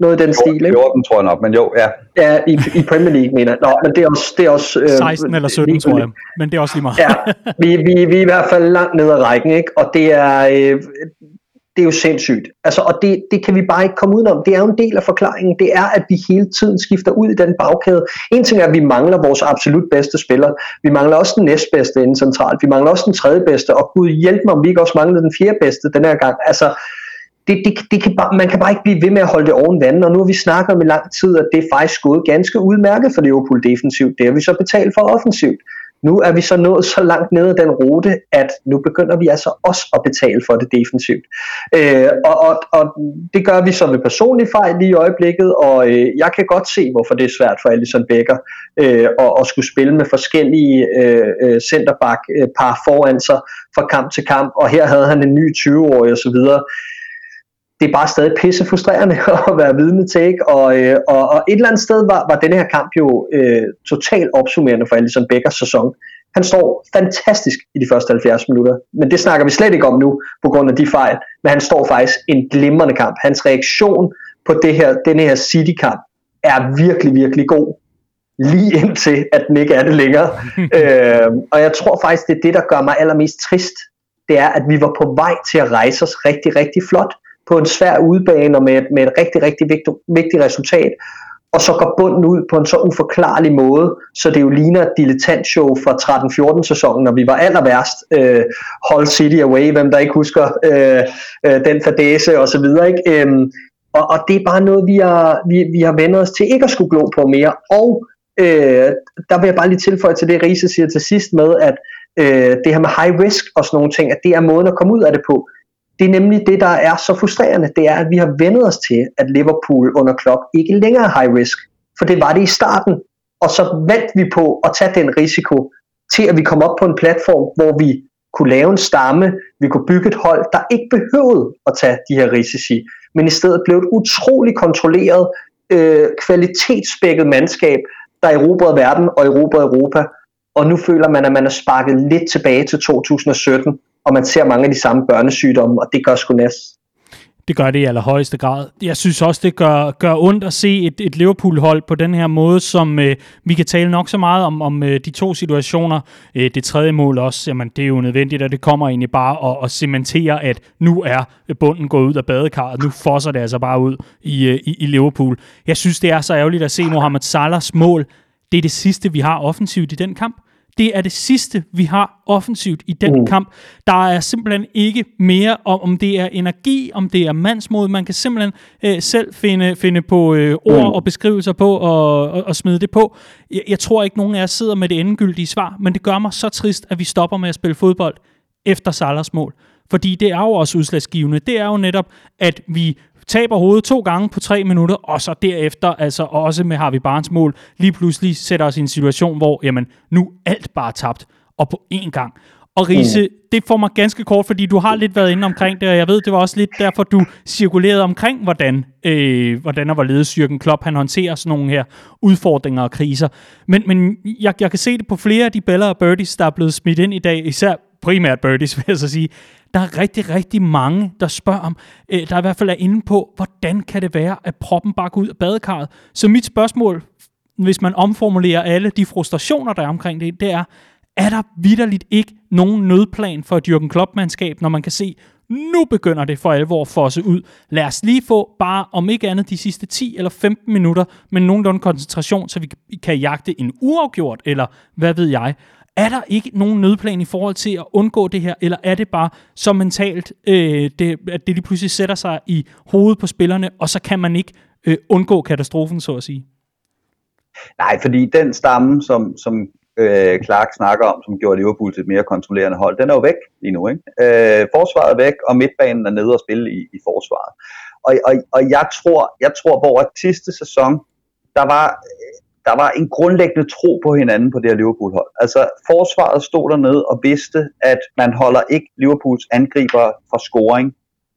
Noget i den 14, stil, ikke? 14 tror jeg nok, men jo, ja. Ja, i, i Premier League, mener jeg. Nå, men det er også... Det er også øh, 16 eller 17, tror jeg. Men det er også lige meget. ja, vi, vi, vi er i hvert fald langt ned ad rækken, ikke? Og det er... Øh, det er jo sindssygt. Altså, og det, det kan vi bare ikke komme udenom. Det er jo en del af forklaringen. Det er, at vi hele tiden skifter ud i den bagkæde. En ting er, at vi mangler vores absolut bedste spiller. Vi mangler også den næstbedste inden centralt. Vi mangler også den tredje bedste. Og gud hjælp mig, om vi ikke også mangler den fjerde bedste den her gang. Altså, det, det, det kan bare, man kan bare ikke blive ved med at holde det oven vandet, og nu har vi snakket om i lang tid, at det er faktisk gået ganske udmærket for Liverpool defensivt. Det har vi så betalt for offensivt. Nu er vi så nået så langt ned ad den rute, at nu begynder vi altså også at betale for det defensivt. Øh, og, og, og det gør vi så ved personlig fejl lige i øjeblikket, og øh, jeg kan godt se, hvorfor det er svært for Alisson Becker øh, at, at skulle spille med forskellige øh, øh centerback-par øh, foran sig fra kamp til kamp, og her havde han en ny 20-årig osv., det er bare stadig pisse frustrerende at være vidne til, ikke? Og, øh, og, og et eller andet sted var, var denne her kamp jo øh, totalt opsummerende for Alisson Beckers sæson. Han står fantastisk i de første 70 minutter, men det snakker vi slet ikke om nu, på grund af de fejl. Men han står faktisk en glimrende kamp. Hans reaktion på det her, denne her City-kamp er virkelig, virkelig god. Lige indtil, at den ikke er det længere. øh, og jeg tror faktisk, det er det, der gør mig allermest trist. Det er, at vi var på vej til at rejse os rigtig, rigtig flot på en svær udbane og med med et rigtig, rigtig vigtigt, vigtigt resultat, og så går bunden ud på en så uforklarlig måde, så det jo ligner et dilettantshow fra 13-14 sæsonen, når vi var aller værst. Øh, Hull City Away, hvem der ikke husker øh, øh, den fadese og så videre. Ikke? Øhm, og, og det er bare noget, vi har, vi, vi har vendt os til ikke at skulle glo på mere. Og øh, der vil jeg bare lige tilføje til det, Riese siger til sidst med, at øh, det her med high risk og sådan nogle ting, at det er måden at komme ud af det på det er nemlig det, der er så frustrerende, det er, at vi har vendet os til, at Liverpool under Klopp ikke længere er high risk. For det var det i starten, og så vandt vi på at tage den risiko til, at vi kom op på en platform, hvor vi kunne lave en stamme, vi kunne bygge et hold, der ikke behøvede at tage de her risici, men i stedet blev et utroligt kontrolleret, øh, kvalitetsspækket mandskab, der erobrede verden og erobrede Europa. Og nu føler man, at man er sparket lidt tilbage til 2017, og man ser mange af de samme børnesygdomme, og det gør sgu næst. Det gør det i allerhøjeste grad. Jeg synes også, det gør, gør ondt at se et, et Liverpool-hold på den her måde, som øh, vi kan tale nok så meget om, om øh, de to situationer. Øh, det tredje mål også, jamen det er jo nødvendigt, at det kommer egentlig bare at, at cementere, at nu er bunden gået ud af badekarret. Nu fosser det altså bare ud i, øh, i, i Liverpool. Jeg synes, det er så ærgerligt at se Mohamed Salahs mål. Det er det sidste, vi har offensivt i den kamp. Det er det sidste, vi har offensivt i den mm. kamp. Der er simpelthen ikke mere om, om det er energi, om det er mandsmod. Man kan simpelthen øh, selv finde, finde på øh, ord mm. og beskrivelser på og, og, og smide det på. Jeg, jeg tror ikke, nogen af jer sidder med det endegyldige svar, men det gør mig så trist, at vi stopper med at spille fodbold efter Salers mål. Fordi det er jo også udslagsgivende. Det er jo netop, at vi taber hovedet to gange på tre minutter, og så derefter, altså også med Harvey Barnes mål, lige pludselig sætter os i en situation, hvor jamen, nu alt bare tabt, og på én gang. Og Riese, mm. det får mig ganske kort, fordi du har lidt været inde omkring det, og jeg ved, det var også lidt derfor, du cirkulerede omkring, hvordan, øh, hvordan og hvorledes Jürgen Klopp han håndterer sådan nogle her udfordringer og kriser. Men, men jeg, jeg kan se det på flere af de Bella og Birdies, der er blevet smidt ind i dag, især primært Birdies, vil jeg så sige, der er rigtig, rigtig mange, der spørger om, øh, der i hvert fald er inde på, hvordan kan det være, at proppen bare går ud af badekarret? Så mit spørgsmål, hvis man omformulerer alle de frustrationer, der er omkring det, det er, er der vidderligt ikke nogen nødplan for et Jürgen Klopp-mandskab, når man kan se, nu begynder det for alvor at fosse ud. Lad os lige få bare, om ikke andet, de sidste 10 eller 15 minutter med nogenlunde koncentration, så vi kan jagte en uafgjort, eller hvad ved jeg. Er der ikke nogen nødplan i forhold til at undgå det her, eller er det bare så mentalt, øh, det, at det lige pludselig sætter sig i hovedet på spillerne, og så kan man ikke øh, undgå katastrofen, så at sige? Nej, fordi den stamme, som, som øh, Clark snakker om, som gjorde Liverpool til et mere kontrollerende hold, den er jo væk lige nu. Ikke? Øh, forsvaret er væk, og midtbanen er nede og spille i, i forsvaret. Og, og, og jeg tror, jeg tror, hvor sidste sæson, der var der var en grundlæggende tro på hinanden på det her Liverpool-hold. Altså, forsvaret stod dernede og vidste, at man holder ikke Liverpools angriber fra scoring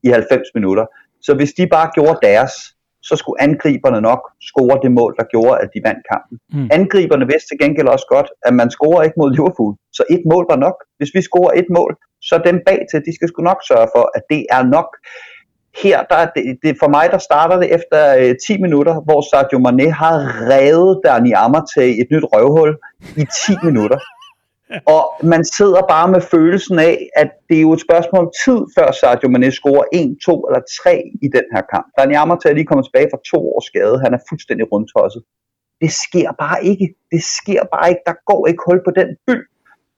i 90 minutter. Så hvis de bare gjorde deres, så skulle angriberne nok score det mål, der gjorde, at de vandt kampen. Mm. Angriberne vidste til gengæld også godt, at man scorer ikke mod Liverpool, så et mål var nok. Hvis vi scorer et mål, så dem bag til, de skal sgu nok sørge for, at det er nok her, der, det, det, for mig, der starter det efter øh, 10 minutter, hvor Sadio Mane har revet Dani Ammer til et nyt røvhul i 10 minutter. Og man sidder bare med følelsen af, at det er jo et spørgsmål om tid, før Sadio Mane scorer 1, 2 eller 3 i den her kamp. Dani Ammer er lige kommet tilbage fra to års skade. Han er fuldstændig rundtosset. Det sker bare ikke. Det sker bare ikke. Der går ikke hul på den by.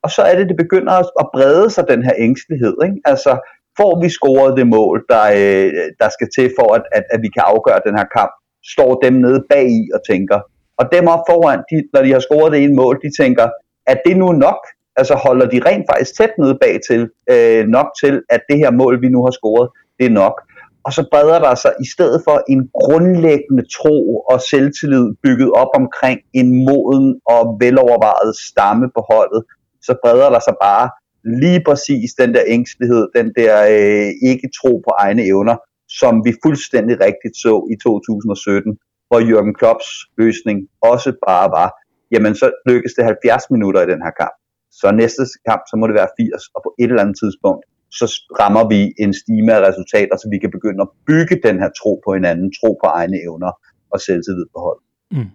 Og så er det, det begynder at brede sig, den her ængstelighed. Ikke? Altså, får vi scoret det mål, der, øh, der skal til for, at, at, at vi kan afgøre den her kamp, står dem nede bag i og tænker. Og dem op foran, de, når de har scoret det ene mål, de tænker, at det nu nok? Altså holder de rent faktisk tæt nede bag til, øh, nok til, at det her mål, vi nu har scoret, det er nok. Og så breder der sig i stedet for en grundlæggende tro og selvtillid bygget op omkring en moden og velovervejet stamme på holdet, så breder der sig bare lige præcis den der ængstelighed, den der øh, ikke tro på egne evner, som vi fuldstændig rigtigt så i 2017, hvor Jürgen Klopps løsning også bare var, jamen så lykkes det 70 minutter i den her kamp. Så næste kamp, så må det være 80, og på et eller andet tidspunkt, så rammer vi en stime af resultater, så vi kan begynde at bygge den her tro på hinanden, tro på egne evner og selvtillid på hold. Mm.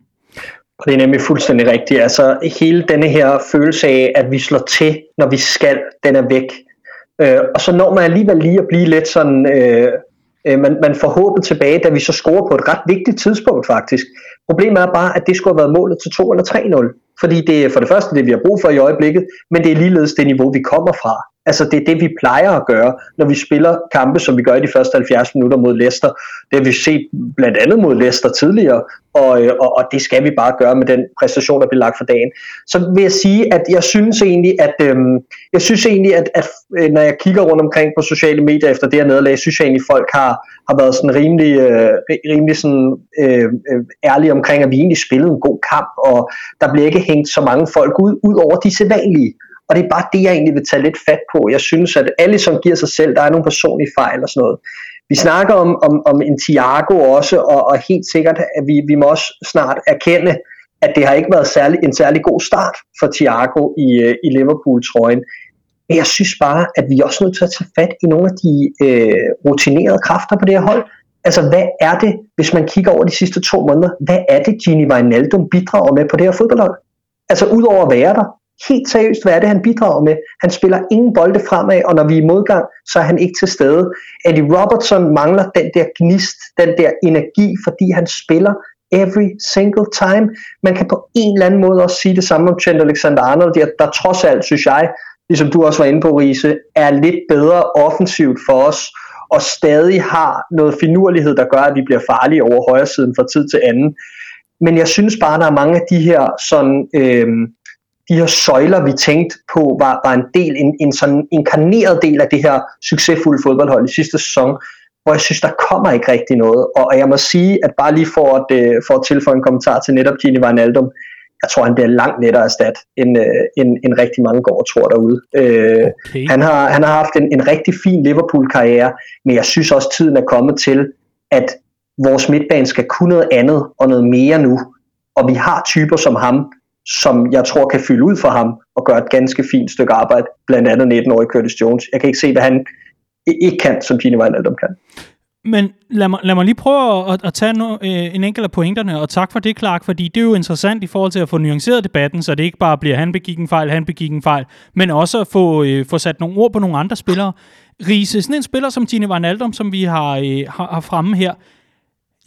Og det er nemlig fuldstændig rigtigt. Altså hele denne her følelse af, at vi slår til, når vi skal, den er væk. Øh, og så når man alligevel lige at blive lidt sådan, øh, øh, man, man får håbet tilbage, da vi så scorer på et ret vigtigt tidspunkt faktisk. Problemet er bare, at det skulle have været målet til 2 eller 3-0. Fordi det er for det første det, vi har brug for i øjeblikket, men det er ligeledes det niveau, vi kommer fra. Altså det er det, vi plejer at gøre, når vi spiller kampe, som vi gør i de første 70 minutter mod Leicester. Det har vi set blandt andet mod Leicester tidligere, og, øh, og, og det skal vi bare gøre med den præstation, der bliver lagt for dagen. Så vil jeg sige, at jeg synes egentlig, at, øhm, jeg synes egentlig, at, at øh, når jeg kigger rundt omkring på sociale medier efter det her nederlag, synes jeg egentlig, at folk har, har været sådan rimelig, øh, rimelig sådan, øh, øh, ærlige omkring, at vi egentlig spillede en god kamp, og der bliver ikke hængt så mange folk ud, ud over de sædvanlige. Og det er bare det, jeg egentlig vil tage lidt fat på. Jeg synes, at alle som giver sig selv, der er nogle personlige fejl og sådan noget. Vi snakker om, om, om en Thiago også, og, og helt sikkert, at vi, vi må også snart erkende, at det har ikke været særlig, en særlig god start for Thiago i, øh, i Liverpool-trøjen. Men jeg synes bare, at vi er også nødt til at tage fat i nogle af de øh, rutinerede kræfter på det her hold. Altså, hvad er det, hvis man kigger over de sidste to måneder, hvad er det, Gini Wijnaldum bidrager med på det her fodboldhold? Altså, udover at være der, helt seriøst, hvad er det, han bidrager med? Han spiller ingen bolde fremad, og når vi er i modgang, så er han ikke til stede. Eddie Robertson mangler den der gnist, den der energi, fordi han spiller every single time. Man kan på en eller anden måde også sige det samme om Trent Alexander-Arnold, der, der trods alt, synes jeg, ligesom du også var inde på, Riese, er lidt bedre offensivt for os, og stadig har noget finurlighed, der gør, at vi bliver farlige over højre siden fra tid til anden. Men jeg synes bare, der er mange af de her sådan, øh, de her søjler, vi tænkte på, var, var en del, en, en sådan inkarneret del af det her succesfulde fodboldhold i sidste sæson, hvor jeg synes, der kommer ikke rigtig noget. Og, og jeg må sige, at bare lige for at, øh, for at tilføje en kommentar til netop Gini Wijnaldum, jeg tror, han bliver langt lettere erstat, end, øh, end, end rigtig mange går og tror derude. Øh, okay. han, har, han har haft en, en rigtig fin Liverpool-karriere, men jeg synes også, tiden er kommet til, at vores midtbane skal kunne noget andet og noget mere nu. Og vi har typer som ham, som jeg tror kan fylde ud for ham og gøre et ganske fint stykke arbejde, blandt andet 19-årige Curtis Jones. Jeg kan ikke se, hvad han ikke kan, som Gini Wijnaldum kan. Men lad mig, lad mig lige prøve at, at tage no, øh, en enkelt af pointerne, og tak for det, Clark, fordi det er jo interessant i forhold til at få nuanceret debatten, så det ikke bare bliver, han begik en fejl, han begik en fejl, men også at få, øh, få sat nogle ord på nogle andre spillere. Riese, sådan en spiller som Gini Wijnaldum, som vi har, øh, har, har fremme her,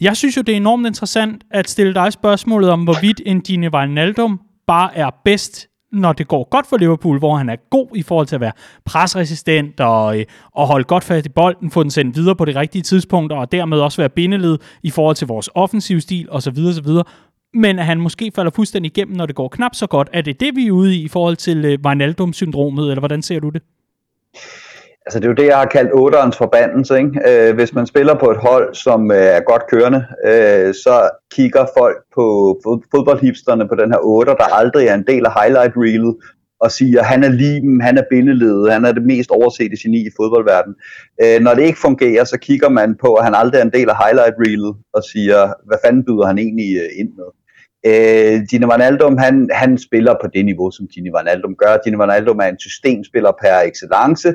jeg synes jo, det er enormt interessant at stille dig spørgsmålet om, hvorvidt en Gini Wijnaldum bare er bedst når det går godt for Liverpool, hvor han er god i forhold til at være presresistent og, øh, og holde godt fast i bolden, få den sendt videre på det rigtige tidspunkt, og dermed også være bindeled i forhold til vores offensiv stil osv. osv. Men at han måske falder fuldstændig igennem, når det går knap så godt. Er det det, vi er ude i i forhold til øh, Wijnaldum-syndromet, eller hvordan ser du det? Altså det er jo det, jeg har kaldt otterens forbandelse. Ikke? Øh, hvis man spiller på et hold, som øh, er godt kørende, øh, så kigger folk på fodboldhipsterne på den her otter, der aldrig er en del af highlight reelet, og siger, han er limen, han er bindeledet, han er det mest oversete geni i fodboldverdenen. Øh, når det ikke fungerer, så kigger man på, at han aldrig er en del af highlight reelet, og siger, hvad fanden byder han egentlig øh, ind med? Øh, Gini Wijnaldum, han, han spiller på det niveau, som Gino Wijnaldum gør. Gino Wijnaldum er en systemspiller per excellence.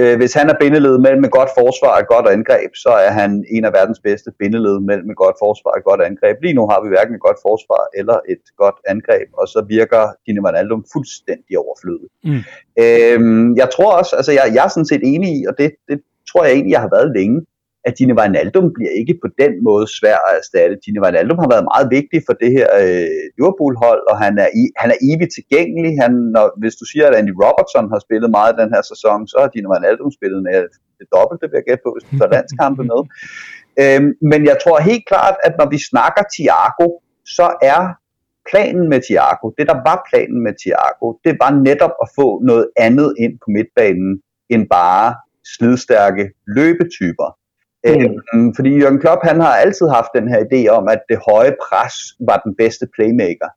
Øh, hvis han er bindeled mellem et godt forsvar og et godt angreb, så er han en af verdens bedste bindeled mellem et godt forsvar og et godt angreb. Lige nu har vi hverken et godt forsvar eller et godt angreb, og så virker Gini Wijnaldum fuldstændig overflødet. Mm. Øhm, jeg tror også, altså jeg, jeg er sådan set enig i, og det, det tror jeg egentlig, jeg har været længe, at Gini Wijnaldum bliver ikke på den måde svær at erstatte. Gini Wijnaldum har været meget vigtig for det her øh, Liverpool-hold, og han er, i, han er evigt tilgængelig. Han, når, hvis du siger, at Andy Robertson har spillet meget den her sæson, så har Gini Wijnaldum spillet med det dobbelte, vil jeg gætte på, hvis du tager landskampe med. Øhm, men jeg tror helt klart, at når vi snakker Thiago, så er planen med Thiago, det der var planen med Thiago, det var netop at få noget andet ind på midtbanen, end bare slidstærke løbetyper. Mm. Øhm, fordi Jørgen Klopp, han har altid haft den her idé om, at det høje pres var den bedste playmaker.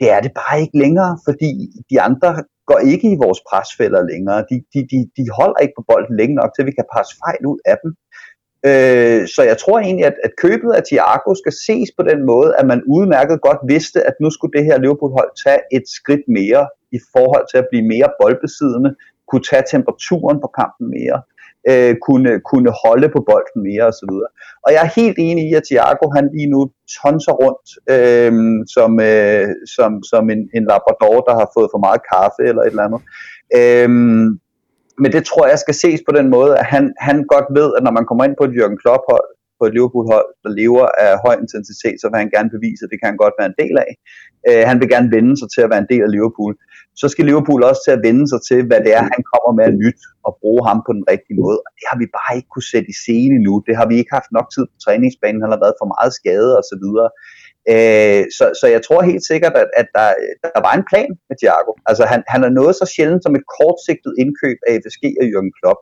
Det er det bare ikke længere, fordi de andre går ikke i vores presfælder længere. De, de, de, de holder ikke på bolden længe nok, til vi kan passe fejl ud af dem. Øh, så jeg tror egentlig, at, at købet af Thiago skal ses på den måde, at man udmærket godt vidste, at nu skulle det her Liverpool-hold tage et skridt mere i forhold til at blive mere boldbesiddende, kunne tage temperaturen på kampen mere øh, kunne, kunne holde på bolden mere osv. Og jeg er helt enig i, at Thiago han lige nu tonser rundt øh, som, øh, som, som en, en labrador, der har fået for meget kaffe eller et eller andet. Øh, men det tror jeg skal ses på den måde, at han, han godt ved, at når man kommer ind på et Jürgen Klopp-hold, på et Liverpool-hold, der lever af høj intensitet, så vil han gerne bevise, at det kan han godt være en del af. Øh, han vil gerne vende sig til at være en del af Liverpool. Så skal Liverpool også til at vende sig til, hvad det er, han kommer med at nyt og bruge ham på den rigtige måde. Og det har vi bare ikke kunne sætte i scene nu. Det har vi ikke haft nok tid på træningsbanen. Han har været for meget skadet og så videre. Øh, så, så jeg tror helt sikkert, at, at der, der var en plan med Thiago. Altså han, han er noget så sjældent som et kortsigtet indkøb af FSG og Jürgen Klopp.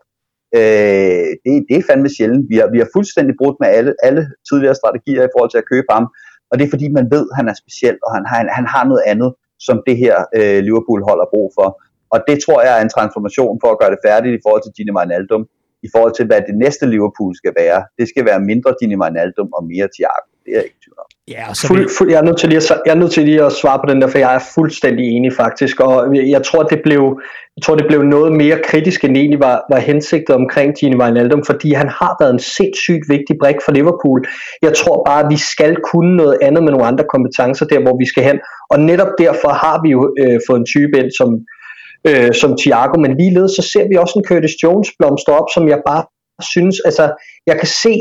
Øh, det, det er fandme sjældent. Vi har, vi har fuldstændig brudt med alle, alle tidligere strategier i forhold til at købe ham. Og det er fordi, man ved, at han er speciel, og han har, han har noget andet, som det her øh, Liverpool holder brug for. Og det tror jeg er en transformation for at gøre det færdigt i forhold til Gini Wijnaldum. I forhold til, hvad det næste Liverpool skal være. Det skal være mindre Gini Wijnaldum og mere Thiago. Det er jeg ikke tvivl om. Ja, og så Fuld, fuld, jeg, er nødt til lige at, jeg er nødt til lige at svare på den der, for jeg er fuldstændig enig faktisk, og jeg tror, det blev, jeg tror, det blev noget mere kritisk, end egentlig var, var hensigtet omkring Gini Wijnaldum, fordi han har været en sindssygt vigtig brik for Liverpool. Jeg tror bare, at vi skal kunne noget andet med nogle andre kompetencer der, hvor vi skal hen, og netop derfor har vi jo øh, fået en type ind som, øh, som Thiago, men ligeledes så ser vi også en Curtis Jones blomstre op, som jeg bare synes, altså jeg kan se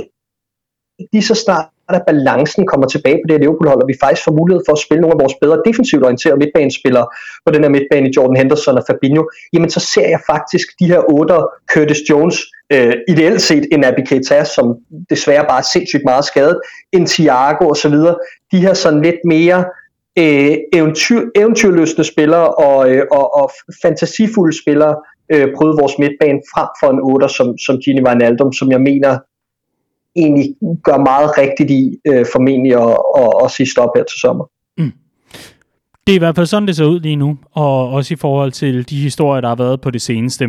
lige så snart at balancen kommer tilbage på det her Liverpool-hold, og vi faktisk får mulighed for at spille nogle af vores bedre defensivt orienterede midtbanespillere på den her midtbane i Jordan Henderson og Fabinho, jamen så ser jeg faktisk de her otte Curtis Jones, øh, ideelt set en Naby Keita, som desværre bare er sindssygt meget skadet, en Thiago osv., de her sådan lidt mere øh, eventyr, eventyrløsende spillere og, øh, og, og fantasifulde spillere øh, vores midtbane frem for en 8 som, som Gini Wijnaldum, som jeg mener egentlig gør meget rigtigt i øh, formentlig at, at, at sige stop her til sommer. Mm. Det er i hvert fald sådan, det ser ud lige nu, og også i forhold til de historier, der har været på det seneste.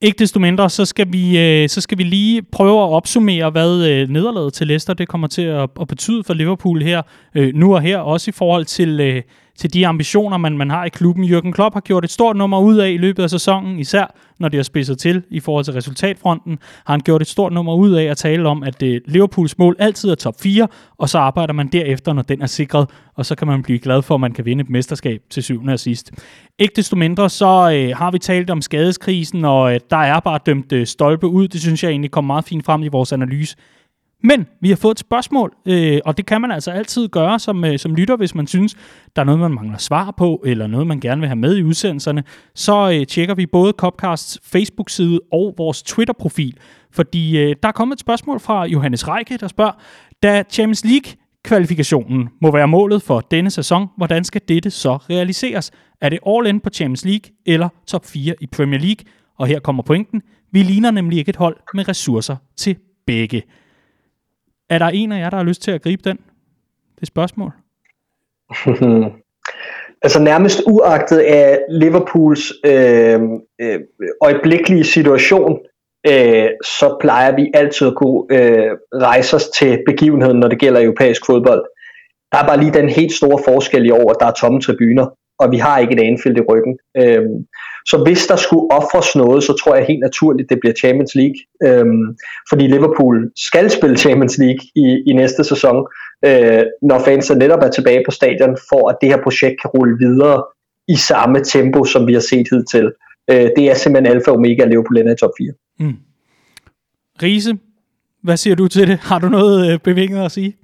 Ikke desto mindre, så skal vi, øh, så skal vi lige prøve at opsummere, hvad øh, nederlaget til Leicester det kommer til at, at betyde for Liverpool her, øh, nu og her, også i forhold til, øh, til de ambitioner, man, man har i klubben. Jürgen Klopp har gjort et stort nummer ud af i løbet af sæsonen, især når det har spidset til i forhold til resultatfronten, har han gjort et stort nummer ud af at tale om, at øh, Liverpools mål altid er top 4, og så arbejder man derefter, når den er sikret, og så kan man blive glad for, at man kan vinde et mesterskab til syvende og sidst. Ikke desto mindre, så øh, har vi talt om skadeskrisen, og øh, der er bare dømt øh, stolpe ud. Det synes jeg egentlig kom meget fint frem i vores analyse men vi har fået et spørgsmål, øh, og det kan man altså altid gøre som, øh, som lytter, hvis man synes, der er noget, man mangler svar på, eller noget, man gerne vil have med i udsendelserne. Så øh, tjekker vi både Copcasts Facebook-side og vores Twitter-profil, fordi øh, der er kommet et spørgsmål fra Johannes Reike, der spørger, da Champions League kvalifikationen må være målet for denne sæson. Hvordan skal dette så realiseres? Er det all in på Champions League eller top 4 i Premier League? Og her kommer pointen. Vi ligner nemlig ikke et hold med ressourcer til begge. Er der en af jer, der har lyst til at gribe den? Det spørgsmål. altså nærmest uagtet af Liverpools øh, øh, øjeblikkelige situation, øh, så plejer vi altid at kunne øh, rejse os til begivenheden, når det gælder europæisk fodbold. Der er bare lige den helt store forskel i år, at der er tomme tribuner, og vi har ikke et Anfield i ryggen. Øh, så hvis der skulle ofres noget, så tror jeg helt naturligt, det bliver Champions League. Øhm, fordi Liverpool skal spille Champions League i, i næste sæson, øh, når fansene netop er tilbage på stadion, for at det her projekt kan rulle videre i samme tempo, som vi har set hidtil. Øh, det er simpelthen alfa og omega at Liverpool ender i top 4. Mm. Riese, hvad siger du til det? Har du noget øh, bevinget at sige?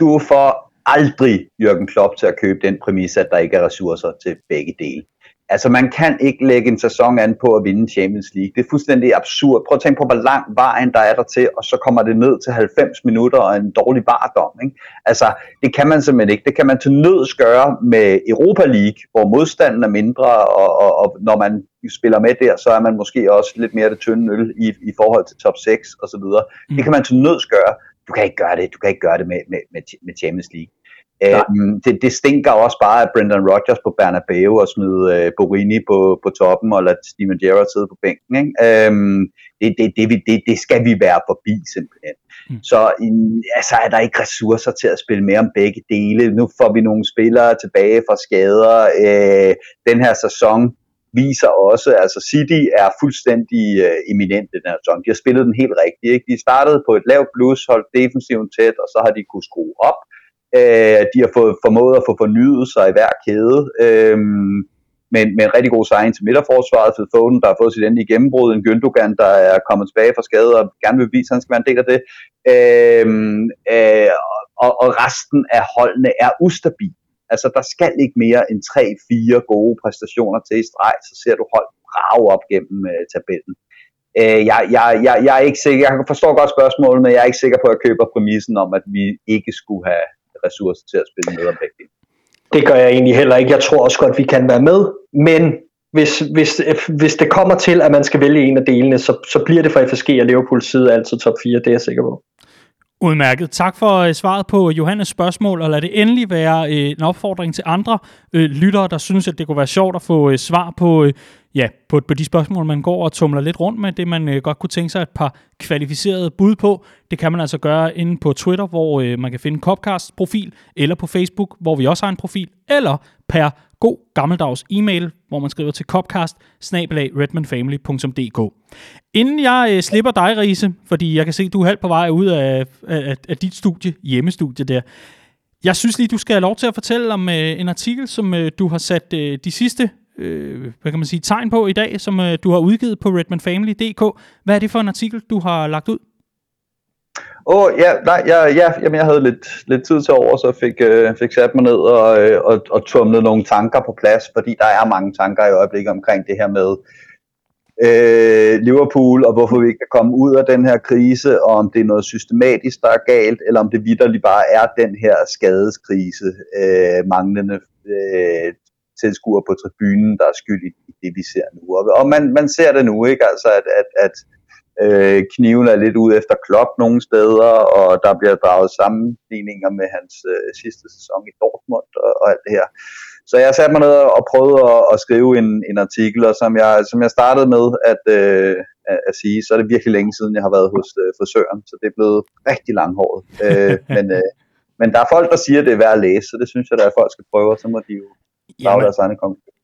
Du får aldrig Jørgen Klopp til at købe den præmis, at der ikke er ressourcer til begge dele. Altså man kan ikke lægge en sæson an på at vinde Champions League. Det er fuldstændig absurd. Prøv at tænke på, hvor lang vejen der er der til, og så kommer det ned til 90 minutter og en dårlig bardom. Ikke? Altså det kan man simpelthen ikke. Det kan man til nøds gøre med Europa League, hvor modstanden er mindre, og, og, og når man spiller med der, så er man måske også lidt mere det tynde øl i, i forhold til top 6 osv. Mm. Det kan man til nøds gøre. Du kan ikke gøre det. Du kan ikke gøre det med, med, med, med Champions League. Øhm, det, det stinker også bare af Brendan Rodgers på Bernabeu og smide øh, Borini på, på toppen og lade Steven Gerrard sidde på bænken. Ikke? Øhm, det, det, det, det, det skal vi være forbi simpelthen. Mm. Så altså, er der ikke ressourcer til at spille mere om begge dele. Nu får vi nogle spillere tilbage fra skader. Øh, den her sæson viser også, altså City er fuldstændig øh, eminent den her sæson. De har spillet den helt rigtigt. Ikke? De startede på et lavt plus, holdt defensiven tæt, og så har de kunne skrue op. Øh, Øh, de har fået formået at få fornyet sig i hver kæde. Øh, med, med en rigtig god sejr til midterforsvaret, Phil Foden, der har fået sit endelige gennembrud, en Gündogan, der er kommet tilbage fra skade og gerne vil vise, at han skal være en del af det. Øh, øh, og, og resten af holdene er ustabil. Altså, der skal ikke mere end 3-4 gode præstationer til i streg, så ser du hold brage op gennem øh, tabellen. Øh, jeg, jeg, jeg, jeg er ikke sikker, jeg forstår godt spørgsmålet, men jeg er ikke sikker på, at jeg køber præmissen om, at vi ikke skulle have ressourcer til at spille med om begge Det gør jeg egentlig heller ikke. Jeg tror også godt, vi kan være med, men hvis, hvis, hvis det kommer til, at man skal vælge en af delene, så, så bliver det for FSG og Liverpools side altid top 4, det er jeg sikker på. Udmærket. Tak for uh, svaret på Johannes spørgsmål, og lad det endelig være uh, en opfordring til andre uh, lyttere, der synes, at det kunne være sjovt at få svar på ja, på, på de spørgsmål, man går og tumler lidt rundt med, det man øh, godt kunne tænke sig et par kvalificerede bud på. Det kan man altså gøre inde på Twitter, hvor øh, man kan finde Copcasts profil, eller på Facebook, hvor vi også har en profil, eller per god gammeldags e-mail, hvor man skriver til copcast Inden jeg øh, slipper dig, Riese, fordi jeg kan se, at du er halvt på vej ud af, af, af dit studie, hjemmestudie der. Jeg synes lige, du skal have lov til at fortælle om øh, en artikel, som øh, du har sat øh, de sidste øh, hvad kan man sige, tegn på i dag, som øh, du har udgivet på redmanfamily.dk. Hvad er det for en artikel, du har lagt ud? Åh, oh, ja, nej, ja, ja, jamen, jeg havde lidt, lidt tid til over, så fik, øh, fik sat mig ned og, øh, og, og tumlet nogle tanker på plads, fordi der er mange tanker i øjeblikket omkring det her med øh, Liverpool, og hvorfor vi ikke kan komme ud af den her krise, og om det er noget systematisk, der er galt, eller om det vidderligt bare er den her skadeskrise, øh, manglende øh, tilskuere på tribunen, der er skyld i, i det, vi ser nu. Og, og man, man ser det nu, ikke? Altså, at, at, at øh, kniven er lidt ude efter Klopp nogle steder, og der bliver draget sammenligninger med hans øh, sidste sæson i Dortmund og, og alt det her. Så jeg satte mig ned og prøvede at, at skrive en, en artikel, og som jeg, som jeg startede med at, øh, at sige, så er det virkelig længe siden, jeg har været hos øh, frisøren, så det er blevet rigtig langhåret. Øh, men, øh, men der er folk, der siger, at det er værd at læse, så det synes jeg, at folk skal prøve, og så må de jo Jamen, deres egne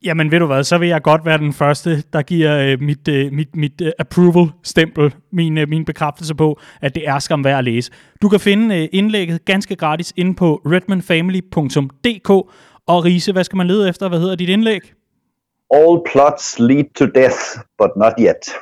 Jamen ved du hvad, så vil jeg godt være den første, der giver øh, mit, øh, mit, mit øh, approval-stempel, min, øh, min bekræftelse på, at det er skam værd at læse. Du kan finde øh, indlægget ganske gratis inde på redmanfamily.dk. Og Riese, hvad skal man lede efter? Hvad hedder dit indlæg? All plots lead to death, but not yet.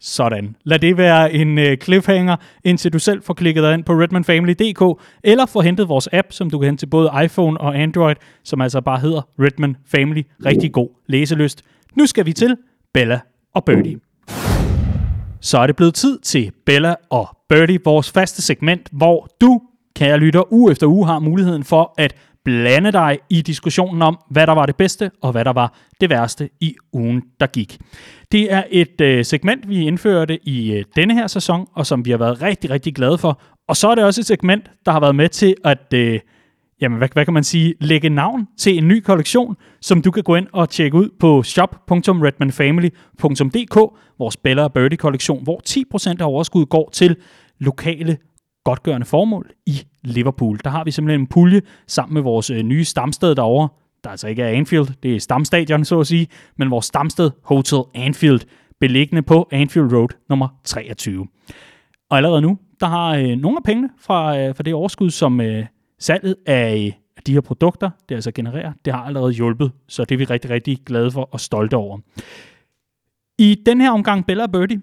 Sådan. Lad det være en øh, cliffhanger, indtil du selv får klikket dig ind på redmanfamily.dk, eller får hentet vores app, som du kan hente til både iPhone og Android, som altså bare hedder Redman Family. Rigtig god læselyst. Nu skal vi til Bella og Birdie. Så er det blevet tid til Bella og Birdie, vores faste segment, hvor du, kære lytter, uge efter uge har muligheden for at blande dig i diskussionen om, hvad der var det bedste og hvad der var det værste i ugen, der gik. Det er et øh, segment, vi indførte i øh, denne her sæson, og som vi har været rigtig, rigtig glade for. Og så er det også et segment, der har været med til at... Øh, jamen, hvad, hvad kan man sige, lægge navn til en ny kollektion, som du kan gå ind og tjekke ud på shop.redmanfamily.dk, vores Bella Birdie kollektion, hvor 10% af overskuddet går til lokale godgørende formål i Liverpool. Der har vi simpelthen en pulje sammen med vores øh, nye stamsted derovre, der altså ikke er Anfield, det er stamstadion så at sige, men vores stamsted Hotel Anfield, beliggende på Anfield Road nummer 23. Og allerede nu, der har øh, nogle af pengene fra, øh, fra det overskud, som øh, salget af de her produkter, det altså genererer, det har allerede hjulpet, så det er vi rigtig, rigtig glade for og stolte over. I den her omgang Bella Birdie,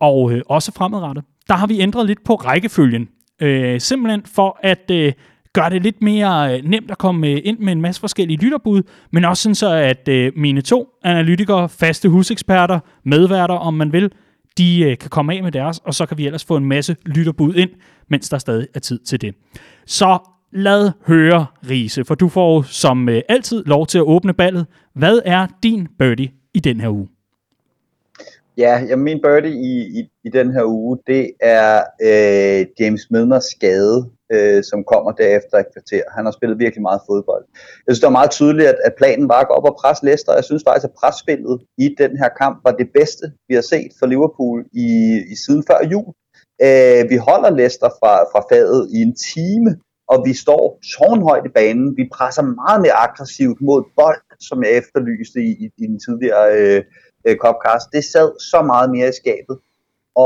og øh, også fremadrettet, der har vi ændret lidt på rækkefølgen. Øh, simpelthen for at øh, gøre det lidt mere øh, nemt at komme øh, ind med en masse forskellige lytterbud, men også sådan så, at øh, mine to analytikere, faste huseksperter, medværter, om man vil, de øh, kan komme af med deres, og så kan vi ellers få en masse lytterbud ind, mens der stadig er tid til det. Så lad høre, Riese, for du får som øh, altid lov til at åbne ballet. Hvad er din birdie i den her uge? Ja, jamen min birdie i, i, i den her uge, det er øh, James Midners skade, øh, som kommer derefter et kvarter. Han har spillet virkelig meget fodbold. Jeg synes, det var meget tydeligt, at, at planen var at gå op og presse Leicester. Jeg synes faktisk, at presspillet i den her kamp var det bedste, vi har set for Liverpool i, i siden før jul. Øh, vi holder Leicester fra, fra fadet i en time, og vi står tårnhøjt i banen. Vi presser meget mere aggressivt mod bold, som jeg efterlyste i, i, i den tidligere øh, øh, Copcast. Det sad så meget mere i skabet.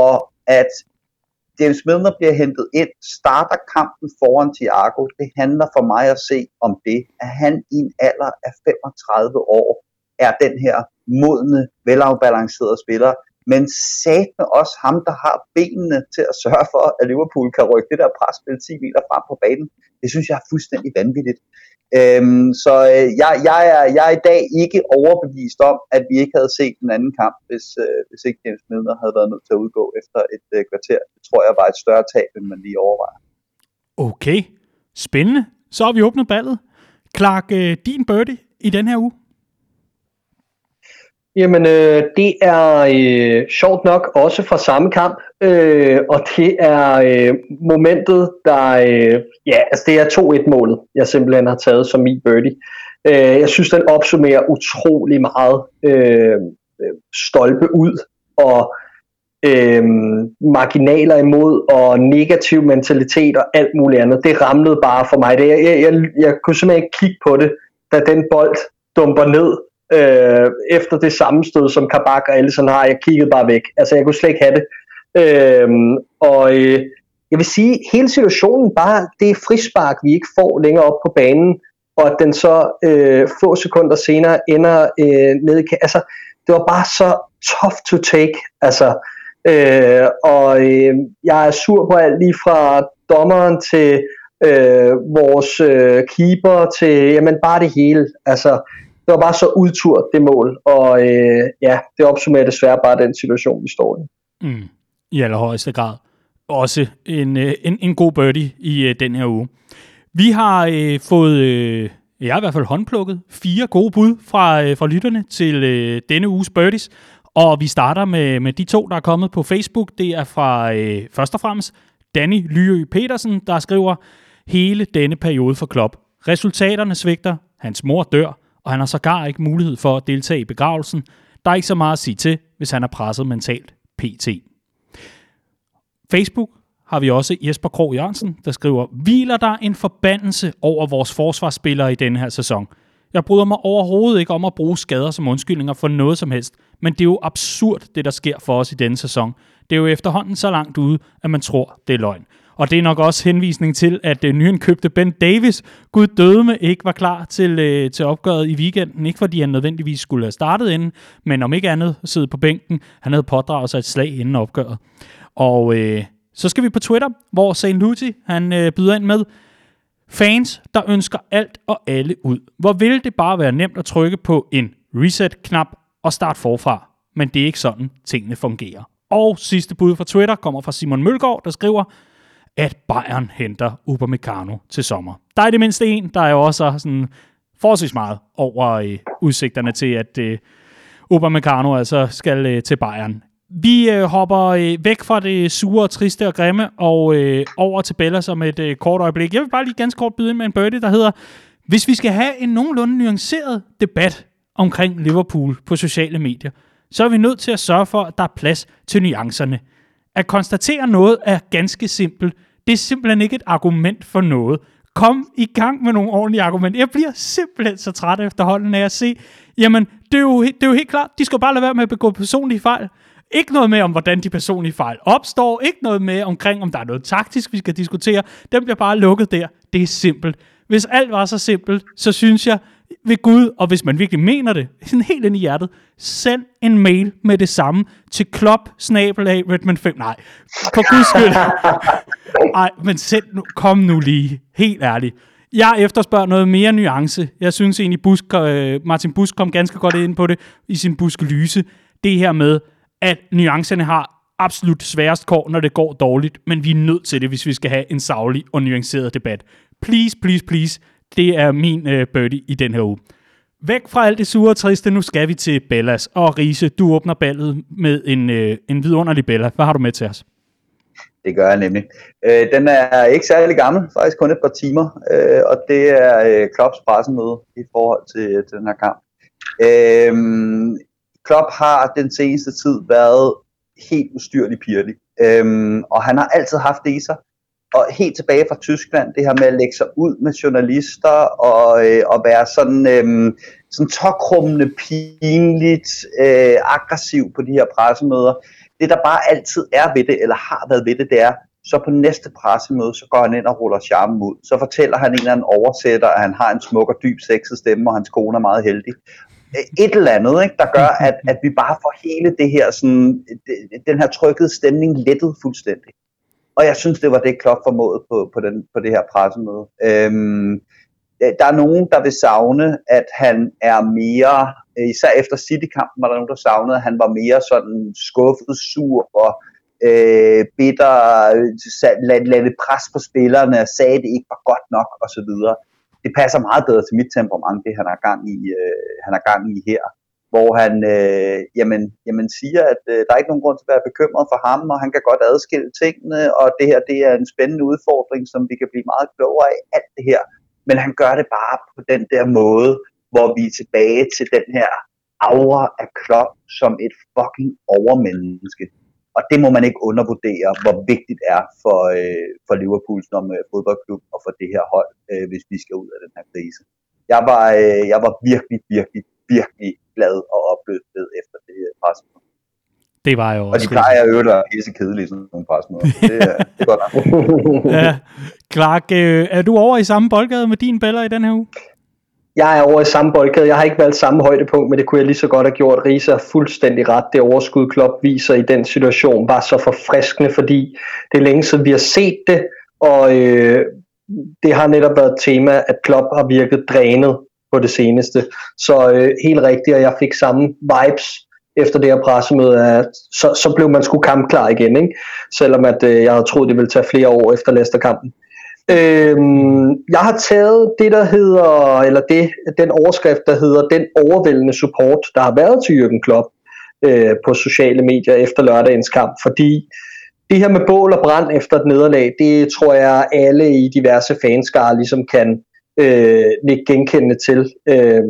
Og at James Milner bliver hentet ind, starter kampen foran Thiago. Det handler for mig at se om det, at han i en alder af 35 år er den her modne, velafbalancerede spiller, men satme også ham, der har benene til at sørge for, at Liverpool kan rykke det der presspil 10 meter frem på banen. Det synes jeg er fuldstændig vanvittigt. Øhm, så øh, jeg, jeg, er, jeg er i dag ikke overbevist om, at vi ikke havde set den anden kamp, hvis, øh, hvis ikke James Midler havde været nødt til at udgå efter et øh, kvarter. Det tror jeg var et større tab, end man lige overvejer. Okay, spændende. Så har vi åbnet ballet. Clark, øh, din birdie i den her uge? Jamen, øh, det er øh, sjovt nok også fra samme kamp, øh, og det er øh, momentet, der, øh, ja, altså det er 2-1-målet, jeg simpelthen har taget som min birdie. Øh, jeg synes, den opsummerer utrolig meget. Øh, stolpe ud, og øh, marginaler imod, og negativ mentalitet og alt muligt andet. Det ramlede bare for mig. Det, jeg, jeg, jeg, jeg kunne simpelthen ikke kigge på det, da den bold dumper ned øh, efter det sammenstød, som Kabak og Allison har. Jeg kiggede bare væk. Altså, jeg kunne slet ikke have det. Øh, og øh, jeg vil sige, hele situationen bare, det er frispark, vi ikke får længere op på banen, og at den så øh, få sekunder senere ender øh, nede i... Altså, det var bare så tough to take. Altså, øh, og øh, jeg er sur på alt lige fra dommeren til øh, vores øh, keeper til jamen bare det hele. Altså, det var bare så udtur, det mål, og øh, ja, det opsummerer desværre bare den situation, vi står i. Mm, I allerhøjeste grad. Også en, øh, en, en god birdie i øh, den her uge. Vi har øh, fået, øh, jeg har i hvert fald håndplukket, fire gode bud fra, øh, fra lytterne til øh, denne uges birdies. Og vi starter med, med de to, der er kommet på Facebook. Det er fra øh, først og fremmest Danny Lyø Petersen, der skriver, hele denne periode for Klopp. Resultaterne svigter, hans mor dør, og han har sågar ikke mulighed for at deltage i begravelsen. Der er ikke så meget at sige til, hvis han er presset mentalt pt. Facebook har vi også Jesper Krog Jørgensen, der skriver, Hviler der en forbandelse over vores forsvarsspillere i denne her sæson? Jeg bryder mig overhovedet ikke om at bruge skader som undskyldninger for noget som helst, men det er jo absurd, det der sker for os i denne sæson. Det er jo efterhånden så langt ude, at man tror, det er løgn. Og det er nok også henvisning til, at øh, nyindkøbte Ben Davis, gud døde med, ikke var klar til, øh, til opgøret i weekenden. Ikke fordi han nødvendigvis skulle have startet inden, men om ikke andet sidde på bænken. Han havde pådraget sig et slag inden opgøret. Og øh, så skal vi på Twitter, hvor St. Lucy, han øh, byder ind med, Fans, der ønsker alt og alle ud. Hvor vil det bare være nemt at trykke på en reset-knap og starte forfra. Men det er ikke sådan, tingene fungerer. Og sidste bud fra Twitter kommer fra Simon Mølgaard, der skriver, at Bayern henter Upamecano til sommer. Der er det mindste en, der er jo også sådan forholdsvis meget over øh, udsigterne til, at øh, Upamecano altså skal øh, til Bayern. Vi øh, hopper øh, væk fra det sure, triste og grimme og øh, over til Bella som et øh, kort øjeblik. Jeg vil bare lige ganske kort byde ind med en birdie, der hedder, hvis vi skal have en nogenlunde nuanceret debat omkring Liverpool på sociale medier, så er vi nødt til at sørge for, at der er plads til nuancerne. At konstatere noget er ganske simpelt. Det er simpelthen ikke et argument for noget. Kom i gang med nogle ordentlige argumenter. Jeg bliver simpelthen så træt efterhånden af at se, jamen, det er, jo, det er jo helt klart, de skal bare lade være med at begå personlige fejl. Ikke noget med om, hvordan de personlige fejl opstår. Ikke noget med omkring, om der er noget taktisk, vi skal diskutere. Den bliver bare lukket der. Det er simpelt. Hvis alt var så simpelt, så synes jeg, ved Gud, og hvis man virkelig mener det, sådan helt ind i hjertet, send en mail med det samme til klop Redmond 5. Nej, for guds skyld. Nej, men send nu, kom nu lige, helt ærligt. Jeg efterspørger noget mere nuance. Jeg synes egentlig, Busk, øh, Martin Busk kom ganske godt ind på det i sin Busk-lyse. Det her med, at nuancerne har absolut sværest kår, når det går dårligt, men vi er nødt til det, hvis vi skal have en savlig og nuanceret debat. Please, please, please. Det er min øh, birdie i den her uge. Væk fra alt det sure og triste, nu skal vi til Bellas. Og Riese, du åbner ballet med en, øh, en vidunderlig Bella. Hvad har du med til os? Det gør jeg nemlig. Øh, den er ikke særlig gammel, faktisk kun et par timer, øh, og det er øh, Klopps pressemøde i forhold til, til den her kamp. Øh, Klopp har den seneste tid været helt ustyrlig pirlig. øh, og han har altid haft det i sig. Og helt tilbage fra Tyskland, det her med at lægge sig ud med journalister og, øh, og være sådan, øh, sådan tokrummende, pinligt, øh, aggressiv på de her pressemøder. Det der bare altid er ved det, eller har været ved det, det er, så på næste pressemøde, så går han ind og ruller charmen ud. Så fortæller han en eller anden oversætter, at han har en smuk og dyb sexet stemme, og hans kone er meget heldig øh, et eller andet, ikke, der gør, at, at vi bare får hele det her, sådan, den her trykkede stemning lettet fuldstændig. Og jeg synes, det var det, Klopp formåede på, på, den, på det her pressemøde. Øhm, øh, der er nogen, der vil savne, at han er mere, øh, især efter City-kampen var der nogen, der savnede, at han var mere sådan skuffet, sur og øh, bitter, øh, lade, lade pres på spillerne, sagde, at det ikke var godt nok osv det passer meget bedre til mit temperament, det han har gang i, øh, han har gang i her. Hvor han øh, jamen, jamen siger, at øh, der er ikke nogen grund til at være bekymret for ham, og han kan godt adskille tingene, og det her det er en spændende udfordring, som vi kan blive meget klogere af, alt det her. Men han gør det bare på den der måde, hvor vi er tilbage til den her aura af Klopp som et fucking overmenneske. Og det må man ikke undervurdere, hvor vigtigt det er for, øh, for Liverpool som øh, fodboldklub og for det her hold, øh, hvis vi skal ud af den her krise. Jeg var, øh, jeg var virkelig, virkelig, virkelig glad og opløftet efter det her pressemøde. Det var jo Og de plejer at øve dig pisse kedelige, sådan nogle pressemøder. Det, er- det er godt nok. ja. Clark, øh, er du over i samme boldgade med din Bella i den her uge? Jeg er over i samme boldgade. Jeg har ikke valgt samme højdepunkt, men det kunne jeg lige så godt have gjort. Riese har fuldstændig ret. Det overskud Klopp viser i den situation var så forfriskende, fordi det er længe siden vi har set det, og øh, det har netop været et tema, at Klopp har virket drænet på det seneste. Så øh, helt rigtigt, og jeg fik samme vibes efter det her pressemøde, at så, så blev man sgu kampklar igen, ikke? selvom at, øh, jeg havde troet, det ville tage flere år efter Leicester-kampen. Øhm, jeg har taget det, der hedder, eller det, den overskrift, der hedder den overvældende support, der har været til Jürgen Klopp øh, på sociale medier efter lørdagens kamp, fordi det her med bål og brand efter et nederlag, det tror jeg alle i diverse fanskare ligesom kan øh, nikke genkendende til. Øh,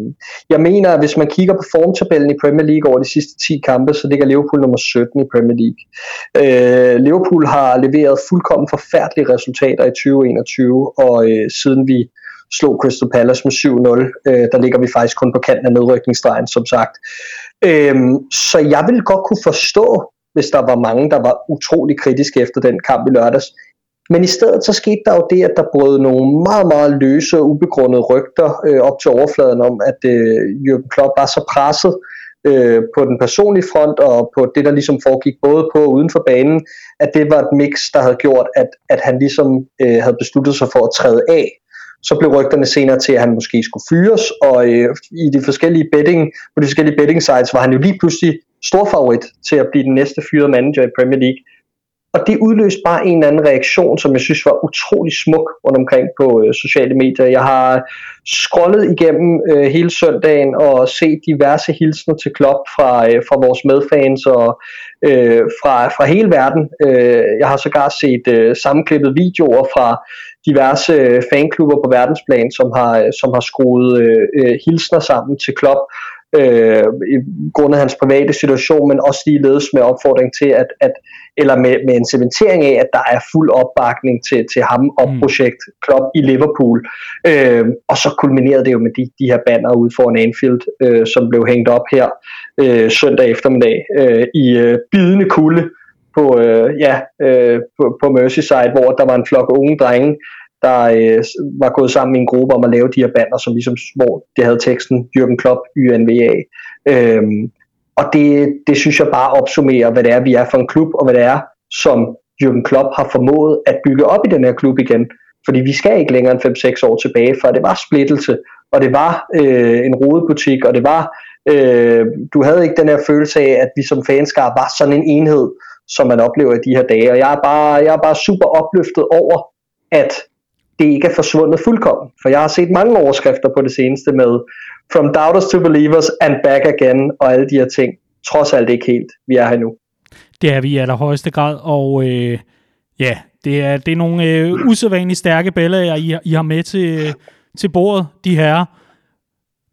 jeg mener, at hvis man kigger på formtabellen i Premier League over de sidste 10 kampe, så ligger Liverpool nummer 17 i Premier League. Øh, Liverpool har leveret fuldkommen forfærdelige resultater i 2021, og øh, siden vi slog Crystal Palace med 7-0, øh, der ligger vi faktisk kun på kanten af nedrykningsstregen, som sagt. Øh, så jeg vil godt kunne forstå, hvis der var mange, der var utrolig kritiske efter den kamp i lørdags. Men i stedet så skete der jo det, at der brød nogle meget, meget løse og ubegrundede rygter øh, op til overfladen om, at øh, Jürgen Klopp var så presset øh, på den personlige front og på det, der ligesom foregik både på og uden for banen, at det var et mix, der havde gjort, at, at han ligesom øh, havde besluttet sig for at træde af. Så blev rygterne senere til, at han måske skulle fyres, og øh, i de forskellige betting, på de forskellige betting sites var han jo lige pludselig stor favorit til at blive den næste fyrede manager i Premier League. Og det udløste bare en eller anden reaktion, som jeg synes var utrolig smuk rundt omkring på øh, sociale medier. Jeg har scrollet igennem øh, hele søndagen og set diverse hilsner til Klopp fra, øh, fra vores medfans og øh, fra, fra hele verden. Øh, jeg har sågar set øh, sammenklippet videoer fra diverse øh, fanklubber på verdensplan, som har, øh, som har skruet øh, øh, hilsner sammen til Klopp øh, i grund af hans private situation, men også ligeledes med opfordring til, at, at eller med, med en cementering af, at der er fuld opbakning til, til ham og Mm. projekt Klopp i Liverpool. Øh, og så kulminerede det jo med de, de her banner ude foran Anfield, øh, som blev hængt op her øh, søndag eftermiddag øh, i øh, bidende kulde på, øh, ja, øh, på, på Merseyside, hvor der var en flok unge drenge, der øh, var gået sammen i en gruppe om at lave de her banner, som ligesom, hvor det havde teksten Jürgen Klopp, YNVA. Øhm, og det, det synes jeg bare opsummerer, hvad det er, vi er for en klub, og hvad det er, som Jürgen Klopp har formået at bygge op i den her klub igen. Fordi vi skal ikke længere end 5-6 år tilbage, for det var splittelse, og det var øh, en rodebutik, og det var, øh, du havde ikke den her følelse af, at vi som fanskar var sådan en enhed, som man oplever i de her dage. Og jeg er bare, jeg er bare super opløftet over, at det ikke er forsvundet fuldkommen. For jeg har set mange overskrifter på det seneste med From Doubters to Believers and Back Again og alle de her ting. Trods alt ikke helt. Vi er her nu. Det er vi i allerhøjeste grad, og øh, ja, det er, det er nogle øh, usædvanligt stærke billeder, I, I har med til, øh, til bordet, de her.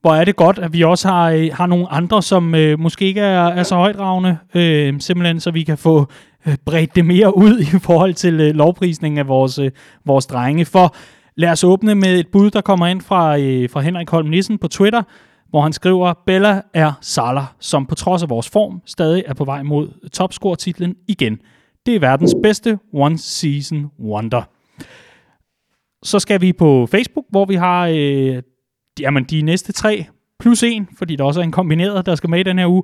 Hvor er det godt, at vi også har, øh, har nogle andre, som øh, måske ikke er, er så højdragende, øh, simpelthen så vi kan få øh, bredt det mere ud i forhold til øh, lovprisningen af vores, øh, vores drenge. For lad os åbne med et bud, der kommer ind fra, øh, fra Henrik Holm Nissen på Twitter, hvor han skriver, Bella er Salah, som på trods af vores form stadig er på vej mod topscore-titlen igen. Det er verdens bedste one-season wonder. Så skal vi på Facebook, hvor vi har øh, jamen, de næste tre plus en, fordi der også er en kombineret, der skal med i den her uge.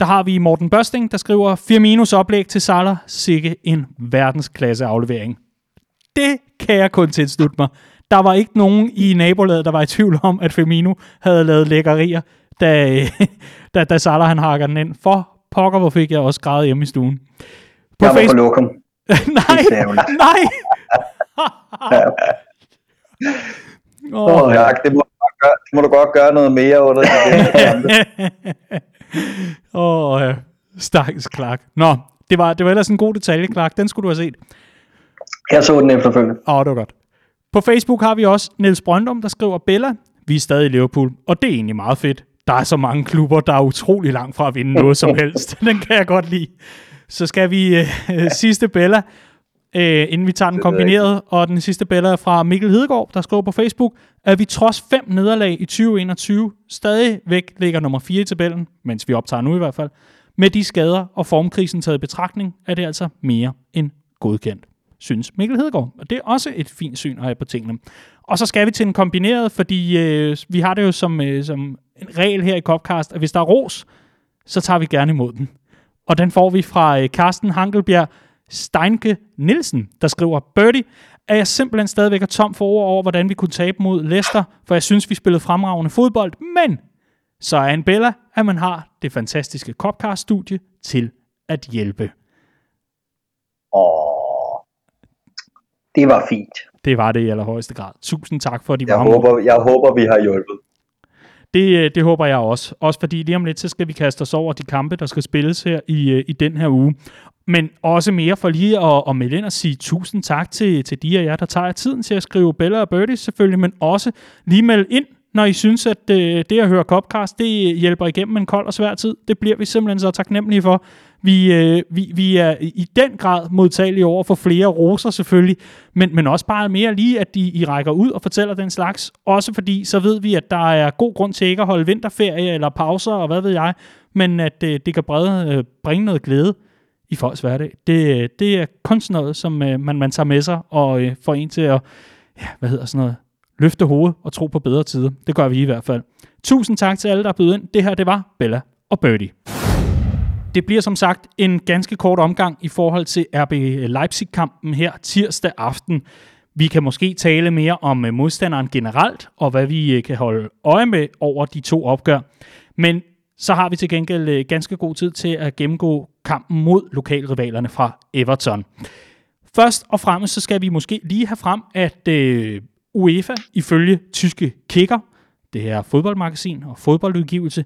Der har vi Morten Børsting, der skriver Firminos oplæg til Salah, sikke en verdensklasse aflevering. Det kan jeg kun tilslutte mig. Der var ikke nogen i nabolaget, der var i tvivl om, at Firmino havde lavet lækkerier, da, da, da Salah han hakker den ind. For pokker, hvor fik jeg også grædet hjemme i stuen. På jeg var på Facebook... lokum. nej, nej! Åh, oh. Jack, det må, gøre, det må du godt gøre noget mere under. Åh, oh, stakkels Clark. Nå, det var, det var ellers en god detalje, Clark. Den skulle du have set. Jeg så den efterfølgende. Åh, oh, det var godt. På Facebook har vi også Niels Brøndum, der skriver, Bella, vi er stadig i Liverpool, og det er egentlig meget fedt. der er så mange klubber, der er utrolig langt fra at vinde noget som helst. Den kan jeg godt lide. Så skal vi øh, sidste Bella, øh, inden vi tager den kombineret, og den sidste Bella er fra Mikkel Hedegaard, der skriver på Facebook, at vi trods fem nederlag i 2021 stadig væk ligger nummer 4 i tabellen, mens vi optager nu i hvert fald. Med de skader og formkrisen taget i betragtning, er det altså mere end godkendt, synes Mikkel Hedegaard. Og det er også et fint syn at have på tingene. Og så skal vi til en kombineret, fordi øh, vi har det jo som, øh, som en regel her i Copcast, at hvis der er ros, så tager vi gerne imod den. Og den får vi fra øh, Carsten Hankelbjerg Steinke Nielsen, der skriver, Birdie, er jeg simpelthen stadigvæk er tom for ord over, hvordan vi kunne tabe mod Leicester, for jeg synes, vi spillede fremragende fodbold, men så er en Bella, at man har det fantastiske Copcast-studie til at hjælpe. Åh, det var fint. Det var det i allerhøjeste grad. Tusind tak for de Jeg varme håber, jeg håber, vi har hjulpet. Det, øh, det håber jeg også. Også fordi lige om lidt, så skal vi kaste os over de kampe, der skal spilles her i, øh, i den her uge. Men også mere for lige at, at melde ind og sige tusind tak til, til de af jer, der tager tiden til at skrive Bella og Birdie selvfølgelig, men også lige melde ind, når I synes, at øh, det at høre Copcast, det hjælper igennem en kold og svær tid. Det bliver vi simpelthen så taknemmelige for. Vi, øh, vi, vi er i den grad modtagelige over for flere roser selvfølgelig, men, men også bare mere lige, at I, I rækker ud og fortæller den slags. Også fordi, så ved vi, at der er god grund til ikke at holde vinterferie eller pauser og hvad ved jeg, men at øh, det kan brede, øh, bringe noget glæde i folks hverdag. Det, øh, det er kun sådan noget, som øh, man, man tager med sig og øh, får en til at, ja, hvad hedder sådan noget, løfte hovedet og tro på bedre tider. Det gør vi i hvert fald. Tusind tak til alle, der er ind. Det her, det var Bella og Birdie. Det bliver som sagt en ganske kort omgang i forhold til RB Leipzig-kampen her tirsdag aften. Vi kan måske tale mere om øh, modstanderen generelt, og hvad vi øh, kan holde øje med over de to opgør. Men så har vi til gengæld øh, ganske god tid til at gennemgå kampen mod lokalrivalerne fra Everton. Først og fremmest så skal vi måske lige have frem, at øh, UEFA ifølge tyske kicker, det her fodboldmagasin og fodboldudgivelse,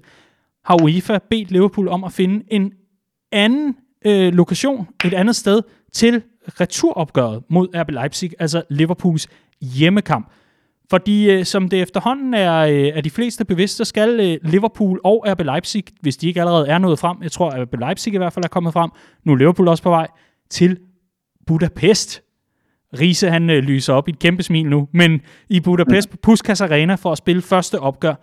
har UEFA bedt Liverpool om at finde en anden øh, lokation, et andet sted til returopgøret mod RB Leipzig, altså Liverpools hjemmekamp. Fordi øh, som det efterhånden er, øh, er de fleste bevidst, så skal øh, Liverpool og RB Leipzig, hvis de ikke allerede er nået frem, jeg tror at RB Leipzig i hvert fald er kommet frem, nu er Liverpool også på vej, til Budapest. Riese han øh, lyser op i et kæmpe smil nu, men i Budapest på Puskas Arena for at spille første opgør.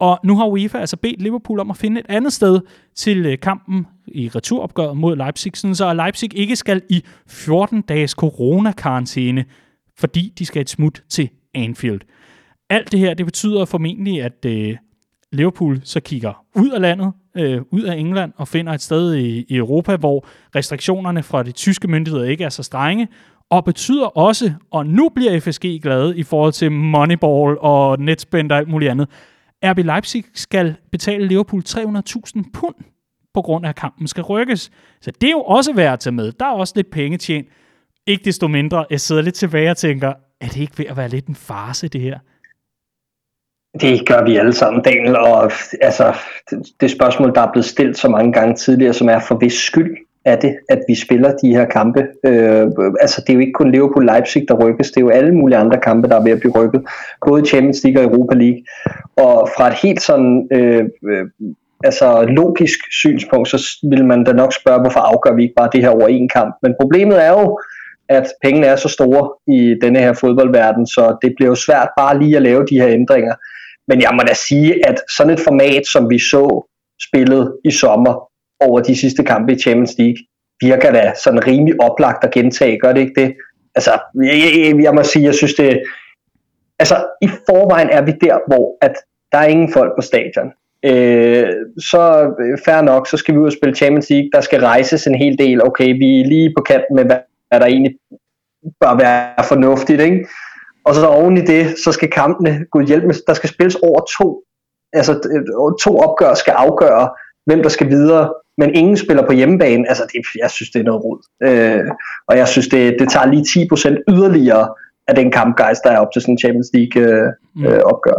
Og nu har UEFA altså bedt Liverpool om at finde et andet sted til øh, kampen i returopgøret mod Leipzig, sådan så Leipzig ikke skal i 14 dages coronakarantæne, fordi de skal et smut til Anfield. Alt det her, det betyder formentlig, at øh, Liverpool så kigger ud af landet, øh, ud af England, og finder et sted i, i Europa, hvor restriktionerne fra de tyske myndigheder ikke er så strenge, og betyder også, og nu bliver FSG glade i forhold til Moneyball og Netspend og alt muligt andet, RB Leipzig skal betale Liverpool 300.000 pund på grund af, at kampen skal rykkes. Så det er jo også værd at tage med. Der er også lidt penge tjent. Ikke desto mindre, jeg sidder lidt tilbage og tænker, er det ikke ved at være lidt en farse, det her? Det gør vi alle sammen, Daniel, og altså, det, spørgsmål, der er blevet stillet så mange gange tidligere, som er for hvis skyld er det, at vi spiller de her kampe. Øh, altså, det er jo ikke kun Liverpool-Leipzig, der rykkes, det er jo alle mulige andre kampe, der er ved at blive rykket, både Champions League og Europa League. Og fra et helt sådan øh, øh, altså logisk synspunkt, så vil man da nok spørge, hvorfor afgør vi ikke bare det her over en kamp. Men problemet er jo, at pengene er så store i denne her fodboldverden, så det bliver jo svært bare lige at lave de her ændringer. Men jeg må da sige, at sådan et format, som vi så spillet i sommer over de sidste kampe i Champions League, virker da sådan rimelig oplagt at gentage. Gør det ikke det? Altså, jeg, jeg, jeg må sige, jeg synes det... Altså, i forvejen er vi der, hvor at der er ingen folk på stadion. Øh, så øh, fair nok, så skal vi ud og spille Champions League. Der skal rejses en hel del. Okay, vi er lige på kanten med, hvad hvad der egentlig bør være fornuftigt, ikke? Og så oven i det, så skal kampene, gud hjælp med, der skal spilles over to, altså to opgør skal afgøre, hvem der skal videre, men ingen spiller på hjemmebane, altså det, jeg synes, det er noget rod. Øh, og jeg synes, det, det tager lige 10% yderligere af den kampgejst, der er op til sådan en Champions League øh, mm. øh, opgør.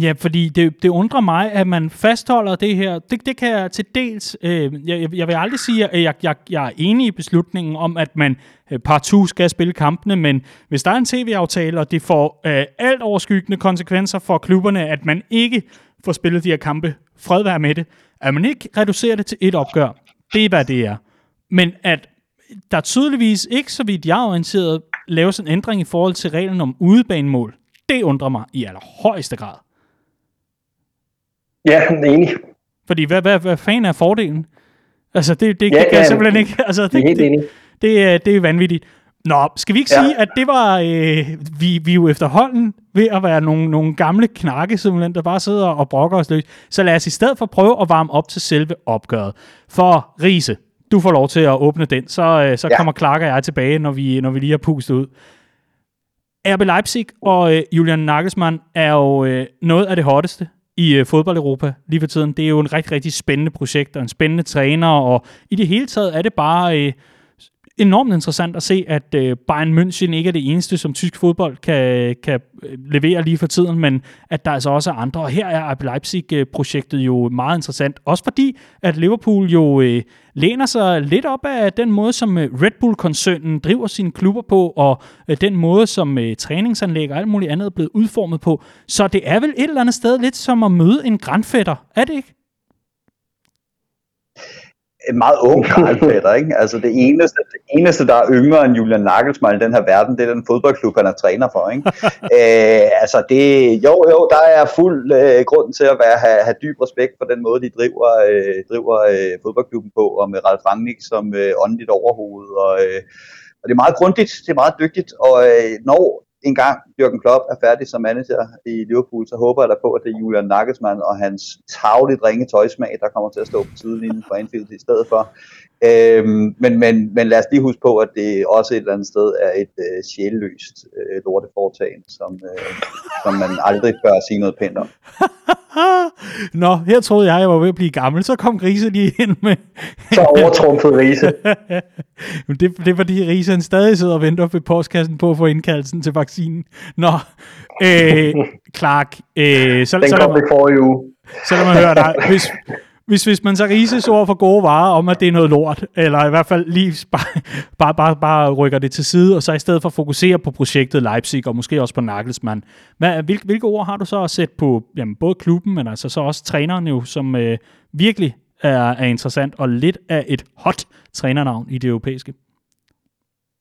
Ja, fordi det, det undrer mig, at man fastholder det her. Det, det kan jeg til dels... Øh, jeg, jeg vil aldrig sige, at jeg, jeg, jeg er enig i beslutningen om, at man øh, partout skal spille kampene, men hvis der er en tv-aftale, og det får øh, alt overskyggende konsekvenser for klubberne, at man ikke får spillet de her kampe, fred være med det, at man ikke reducerer det til et opgør, det er, hvad det er. Men at der tydeligvis ikke, så vidt jeg er orienteret, laves en ændring i forhold til reglen om udebanemål. Det undrer mig i allerhøjeste grad. Ja, enig. Fordi hvad, hvad, hvad fanden er fordelen? Altså, det, det, ja, det kan jeg simpelthen ikke... Altså, det, det, er helt enig. Det, det, det er vanvittigt. Nå, skal vi ikke ja. sige, at det var... Øh, vi, vi er jo efterhånden ved at være nogle, nogle gamle knakke, simpelthen, der bare sidder og brokker os løs. Så lad os i stedet for prøve at varme op til selve opgøret. For Riese, du får lov til at åbne den, så, øh, så ja. kommer Clark og jeg tilbage, når vi, når vi lige har pustet ud. RB Leipzig og øh, Julian Nagelsmann er jo øh, noget af det hotteste i øh, fodbold-Europa lige for tiden. Det er jo en rigtig, rigtig spændende projekt og en spændende træner, og i det hele taget er det bare øh, enormt interessant at se, at øh, Bayern München ikke er det eneste, som tysk fodbold kan, kan øh, levere lige for tiden, men at der altså også er andre. Og her er RB Leipzig-projektet jo meget interessant, også fordi, at Liverpool jo øh, læner sig lidt op af den måde, som øh, Red Bull-koncernen driver sine klubber på, og øh, den måde, som øh, træningsanlæg og alt muligt andet er blevet udformet på. Så det er vel et eller andet sted lidt som at møde en grandfætter, er det ikke? En meget ung Karl ikke? Altså det eneste, det eneste, der er yngre end Julian Nagelsmann i den her verden, det er den fodboldklub, han er træner for, ikke? Øh, altså det, jo, jo, der er fuld øh, grund til at være, have, have dyb respekt for den måde, de driver, øh, driver øh, fodboldklubben på, og med Ralf Rangnick som øh, åndeligt overhoved, og, øh, og det er meget grundigt, det er meget dygtigt, og øh, når en gang Jürgen Klopp er færdig som manager i Liverpool, så håber jeg da på, at det er Julian Nagelsmann og hans tavligt ringe tøjsmag, der kommer til at stå på sidelinjen for Anfield i stedet for. Øhm, men, men, men lad os lige huske på, at det også et eller andet sted er et øh, sjælløst øh, lorteforetagende, som, øh, som man aldrig bør sige noget pænt om. Nå, her troede jeg, jeg var ved at blive gammel. Så kom Grise lige ind med... så overtrumfede Rise. det, det er fordi Rise han stadig sidder og venter ved postkassen på at få indkaldelsen til vaccinen. Nå, øh, Clark. Øh, så, Den så, kom i forrige uge. Så lad mig høre dig. Hvis, hvis, hvis man så rises ord for gode varer om, at det er noget lort, eller i hvert fald lige bare, bare, bare, bare rykker det til side, og så i stedet for fokusere på projektet Leipzig, og måske også på Nagelsmann. Hvad, hvilke, hvilke ord har du så at sætte på jamen, både klubben, men altså så også træneren jo, som øh, virkelig er, er interessant, og lidt af et hot trænernavn i det europæiske?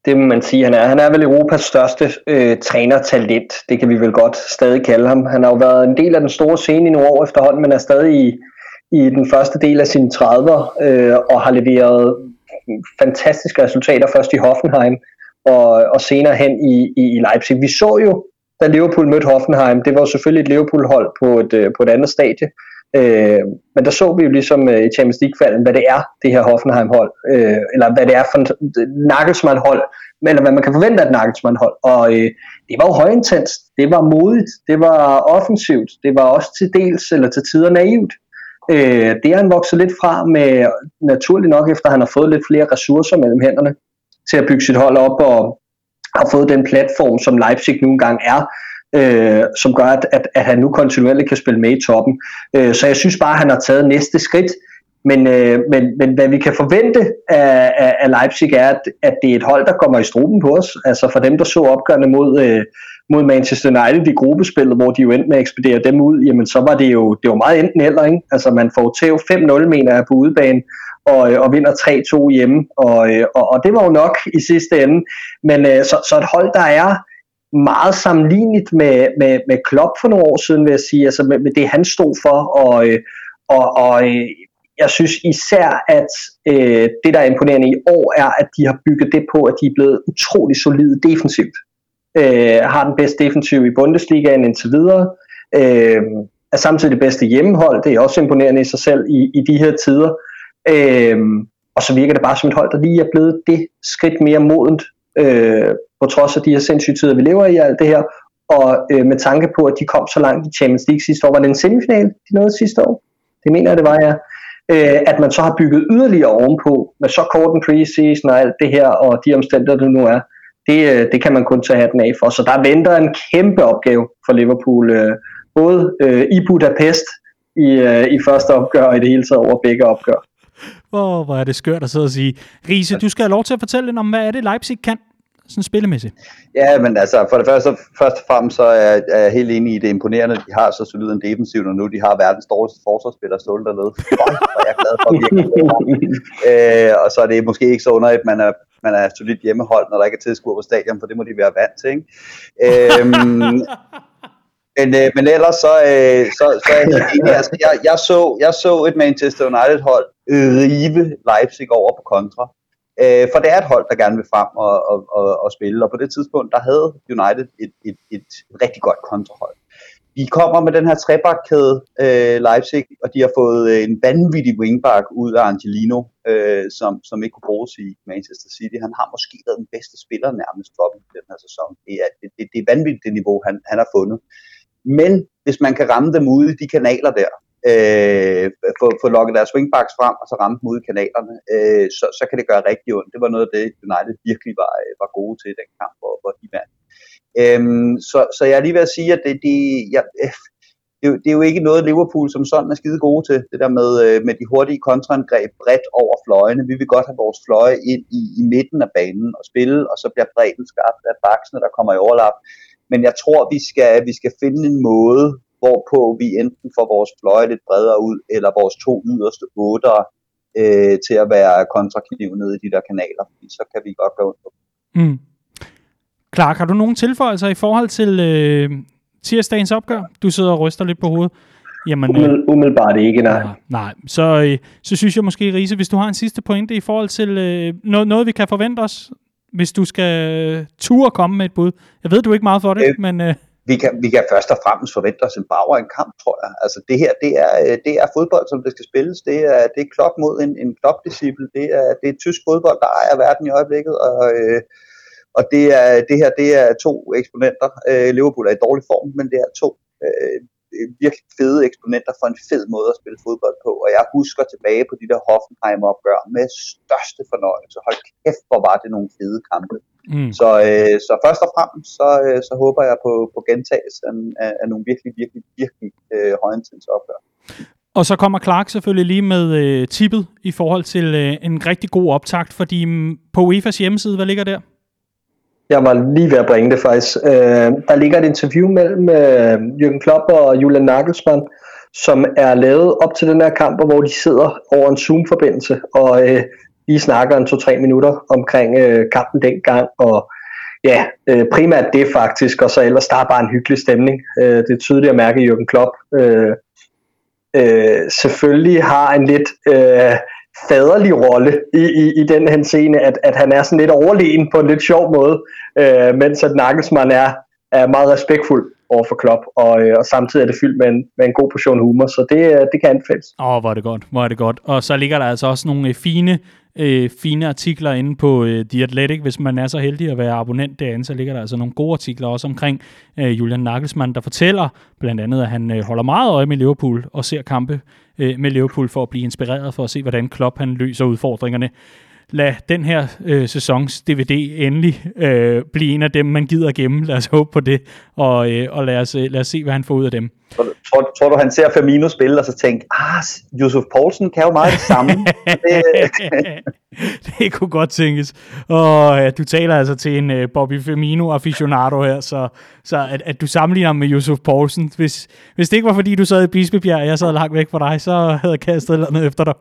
Det må man sige, han er. Han er vel Europas største øh, trænertalent, det kan vi vel godt stadig kalde ham. Han har jo været en del af den store scene i nogle år efterhånden, men er stadig i, i den første del af sine 30'er øh, og har leveret fantastiske resultater først i Hoffenheim og, og senere hen i, i, i Leipzig. Vi så jo, da Liverpool mødte Hoffenheim, det var jo selvfølgelig et Liverpool-hold på et, øh, på et andet stadie, øh, men der så vi jo ligesom øh, i Champions League-falden, hvad det er, det her Hoffenheim-hold, øh, eller hvad det er for et øh, Nagelsmann-hold, eller hvad man kan forvente af et Nagelsmann-hold. Og øh, det var jo højintens, det var modigt, det var offensivt, det var også til dels, eller til tider naivt. Øh, det er han vokset lidt fra med, naturligt nok efter han har fået lidt flere ressourcer mellem hænderne til at bygge sit hold op og har fået den platform, som Leipzig nu engang er, øh, som gør, at, at, at han nu kontinuerligt kan spille med i toppen. Øh, så jeg synes bare, at han har taget næste skridt. Men, øh, men, men hvad vi kan forvente af, af, af Leipzig er, at, at det er et hold, der kommer i struben på os. Altså for dem, der så opgørende mod, øh, mod Manchester United i gruppespillet, hvor de jo endte med at ekspedere dem ud, jamen så var det jo, det var meget enten eller, ikke? Altså man får tæv 5-0, mener jeg, på udebane, og, øh, og vinder 3-2 hjemme, og, øh, og, og det var jo nok i sidste ende. Men øh, så, så et hold, der er meget sammenlignet med, med, med Klopp for nogle år siden, vil jeg sige, altså med, med det han stod for, og, og, og jeg synes især, at øh, det, der er imponerende i år, er, at de har bygget det på, at de er blevet utrolig solide defensivt øh, har den bedste defensiv i Bundesligaen indtil videre, øh, er samtidig det bedste hjemmehold, det er også imponerende i sig selv i, i de her tider, øh, og så virker det bare som et hold, der lige er blevet det skridt mere modent, øh, på trods af de her sindssyge tider, vi lever i alt det her, og øh, med tanke på, at de kom så langt i Champions League sidste år, var det en semifinal, de nåede sidste år? Det mener jeg, det var, ja. Øh, at man så har bygget yderligere ovenpå, med så kort en preseason og alt det her, og de omstændigheder, det nu er, det, øh, det kan man kun tage hatten af for. Så der venter en kæmpe opgave for Liverpool øh, både øh, i Budapest i, øh, i første opgør og i det hele taget over begge opgør. Hvor, oh, hvor er det skørt at sidde og sige. Riese, du skal have lov til at fortælle lidt om, hvad er det Leipzig kan, sådan spillemæssigt? Ja, men altså, for det første, først og fremmest, så er, er jeg helt enig i det imponerende, de har så solid en defensiv, når nu de har verdens dårligste forsvarsspiller stående dernede. Føj, hvor er jeg glad for virkelig. øh, og så er det måske ikke så underligt, at man er, man er solidt hjemmeholdt, når der ikke er tilskuer på stadion, for det må de være vant til, ikke? Øhm, men, øh, men ellers så, øh, så, så er jeg helt enig. Altså, jeg, jeg, så, jeg så et Manchester United-hold rive Leipzig over på kontra. Øh, for det er et hold, der gerne vil frem og, og, og, og spille, og på det tidspunkt, der havde United et, et, et rigtig godt kontrahold. De kommer med den her trebakkæde, øh, Leipzig, og de har fået øh, en vanvittig wingback ud af Angelino, øh, som, som ikke kunne bruges i Manchester City. Han har måske været den bedste spiller nærmest for dem den her sæson. Det er, det, det er vanvittigt det niveau, han, han har fundet. Men hvis man kan ramme dem ude i de kanaler der, øh, få, få lukket deres wingbacks frem, og så ramme dem ude i kanalerne, øh, så, så kan det gøre rigtig ondt. Det var noget af det, United virkelig var, øh, var gode til i den kamp, hvor, hvor de vandt. Øhm, så, så jeg er lige ved at sige, at det, det, jeg, det, det er jo ikke noget, Liverpool som sådan er skide gode til, det der med, øh, med de hurtige kontraangreb bredt over fløjene. Vi vil godt have vores fløje ind i, i midten af banen og spille, og så bliver bredden skabt af baksene, der kommer i overlap. Men jeg tror, vi skal, vi skal finde en måde, hvorpå vi enten får vores fløje lidt bredere ud, eller vores to yderste otter øh, til at være kontrakniv nede i de der kanaler, fordi så kan vi godt gå under. Mm. Clark, har du nogen tilføjelser i forhold til øh, tirsdagens opgør? Du sidder og ryster lidt på hovedet. Jamen, øh, umiddelbart ikke, nej. Nej, så, øh, så synes jeg måske, Riese, hvis du har en sidste pointe i forhold til øh, noget, noget, vi kan forvente os, hvis du skal ture komme med et bud. Jeg ved, du ikke meget for det, øh, men... Øh, vi kan, vi kan først og fremmest forvente os en bauer en kamp, tror jeg. Altså det her, det er, øh, det er fodbold, som det skal spilles. Det er, det er klop mod en, en klopdisciple. Det er, det er tysk fodbold, der ejer verden i øjeblikket, og, øh, og det, er, det her, det er to eksponenter. Øh, Liverpool er i dårlig form, men det er to øh, virkelig fede eksponenter for en fed måde at spille fodbold på. Og jeg husker tilbage på de der Hoffenheim-opgør med største fornøjelse. Hold kæft, hvor var det nogle fede kampe. Mm. Så, øh, så først og fremmest, så, øh, så håber jeg på, på gentagelse af, af, af nogle virkelig, virkelig, virkelig øh, højintense opgør. Og så kommer Clark selvfølgelig lige med øh, tippet i forhold til øh, en rigtig god optakt, fordi mm, på UEFA's hjemmeside, hvad ligger der? Jeg var lige ved at bringe det faktisk. Øh, der ligger et interview mellem øh, Jürgen Klopp og Julian Nagelsmann, som er lavet op til den her kamp, hvor de sidder over en Zoom-forbindelse, og øh, lige snakker en to-tre minutter omkring øh, kampen dengang, og ja, øh, primært det faktisk, og så ellers der er bare en hyggelig stemning. Øh, det er tydeligt at mærke, at Jürgen Klopp øh, øh, selvfølgelig har en lidt øh, faderlig rolle i, i, i den henseende, at, at han er sådan lidt overlegen på en lidt sjov måde, øh, mens at Nagelsmann er, er meget respektfuld over for Klopp, og, øh, og samtidig er det fyldt med en, med en god portion humor, så det, øh, det kan anbefales. Åh, oh, hvor er det godt, hvor er det godt. Og så ligger der altså også nogle øh, fine øh, fine artikler inde på øh, The Athletic. Hvis man er så heldig at være abonnent derinde, så ligger der altså nogle gode artikler også omkring øh, Julian Nagelsmann, der fortæller blandt andet, at han øh, holder meget øje med Liverpool og ser kampe øh, med Liverpool for at blive inspireret for at se, hvordan Klopp han løser udfordringerne lad den her øh, sæsons DVD endelig øh, blive en af dem, man gider gemme. Lad os håbe på det, og, øh, og lad, os, øh, lad os se, hvad han får ud af dem. Tror, tror, tror du, han ser Firmino spille, og så tænker, ah, Josef Poulsen kan jo meget det samme. det, det kunne godt tænkes. Og ja, du taler altså til en uh, Bobby Firmino aficionado her, så, så at, at du sammenligner med Josef Poulsen. Hvis, hvis det ikke var fordi, du sad i Bispebjerg, og jeg sad langt væk fra dig, så havde jeg kastet noget efter dig.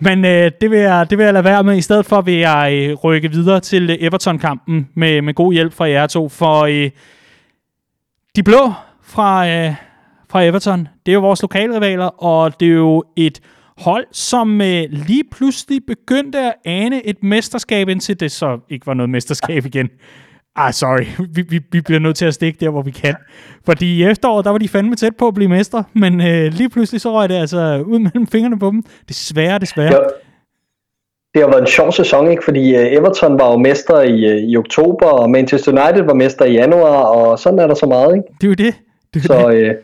Men uh, det, vil jeg, det vil jeg lade være med. I stedet for vil jeg uh, rykke videre til Everton-kampen med, med god hjælp fra jer to, for uh, de blå fra... Uh, fra Everton. Det er jo vores lokalrivaler, og det er jo et hold, som øh, lige pludselig begyndte at ane et mesterskab, indtil det så ikke var noget mesterskab igen. Ah, sorry. Vi, vi, vi bliver nødt til at stikke der, hvor vi kan. Fordi i efteråret, der var de fandme tæt på at blive mester, men øh, lige pludselig så røg det altså ud mellem fingrene på dem. Desværre, desværre. Ja. Det har været en sjov sæson, ikke? fordi øh, Everton var jo mester i, øh, i oktober, og Manchester United var mester i januar, og sådan er der så meget. Ikke? Det er jo det. det er så det. Øh,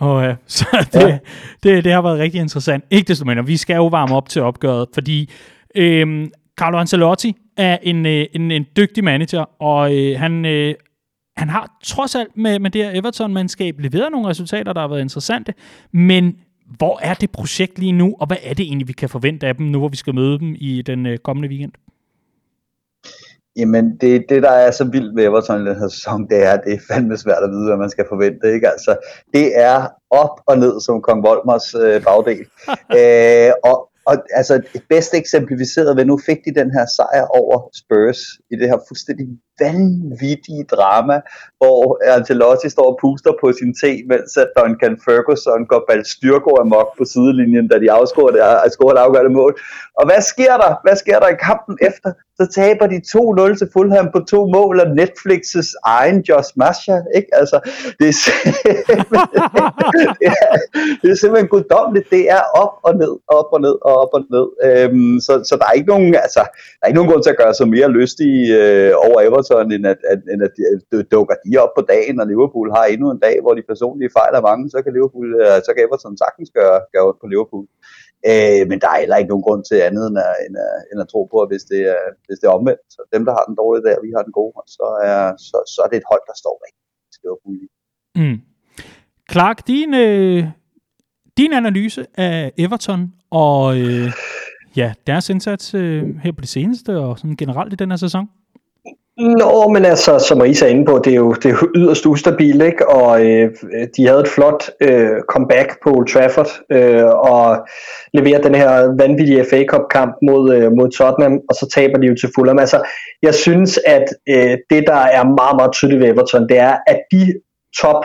og øh, så det, ja. det, det har været rigtig interessant. Ikke desto mindre, vi skal jo varme op til opgøret, fordi øh, Carlo Ancelotti er en, øh, en, en dygtig manager, og øh, han øh, han har trods alt med, med det her Everton-mandskab leveret nogle resultater, der har været interessante, men hvor er det projekt lige nu, og hvad er det egentlig, vi kan forvente af dem, nu hvor vi skal møde dem i den øh, kommende weekend? Jamen, det, det der er så vildt ved Everton i den her sæson, det er, at det er fandme svært at vide, hvad man skal forvente. Ikke? Altså, det er op og ned som Kong Volmers øh, bagdel. Æ, og, og altså, bedst eksemplificeret ved, nu fik de den her sejr over Spurs i det her fuldstændig vanvittige drama, hvor Ancelotti står og puster på sin te, mens at Duncan Ferguson går balstyrko amok på sidelinjen, da de afscorer det, afscorer øh, det afgørende mål. Og hvad sker der? Hvad sker der i kampen efter? Så taber de 2-0 til Fulham på to mål af Netflix's egen Josh Masha, ikke? Altså, det er, det er, det er simpelthen guddommeligt. Det er op og ned, op og ned, og op og ned. Øhm, så, så der er ikke nogen, altså, der er ikke nogen grund til at gøre sig mere lystig øh, over Everton, end at, at, end at de, at dukker de op på dagen, og Liverpool har endnu en dag, hvor de personlige fejler mange, så kan, Liverpool, øh, så kan Everton sagtens gøre, gøre på Liverpool. Øh, men der er heller ikke nogen grund til andet end at, end at, end at tro på, at hvis det, er, hvis det er omvendt, så dem, der har den dårlige der, vi har den gode, så er, så, så er det et hold, der står rigtig til Liverpool. Mm. Clark, din, øh, din analyse af Everton og øh, ja, deres indsats øh, her på det seneste og sådan generelt i den her sæson? Nå, men altså, som Marisa er inde på, det er jo, det er jo yderst ustabil, ikke? Og øh, de havde et flot øh, comeback på Old Trafford, øh, og leverer den her vanvittige FA Cup-kamp mod, øh, mod Tottenham, og så taber de jo til Fulham. Altså, jeg synes, at øh, det, der er meget, meget tydeligt ved Everton, det er, at de top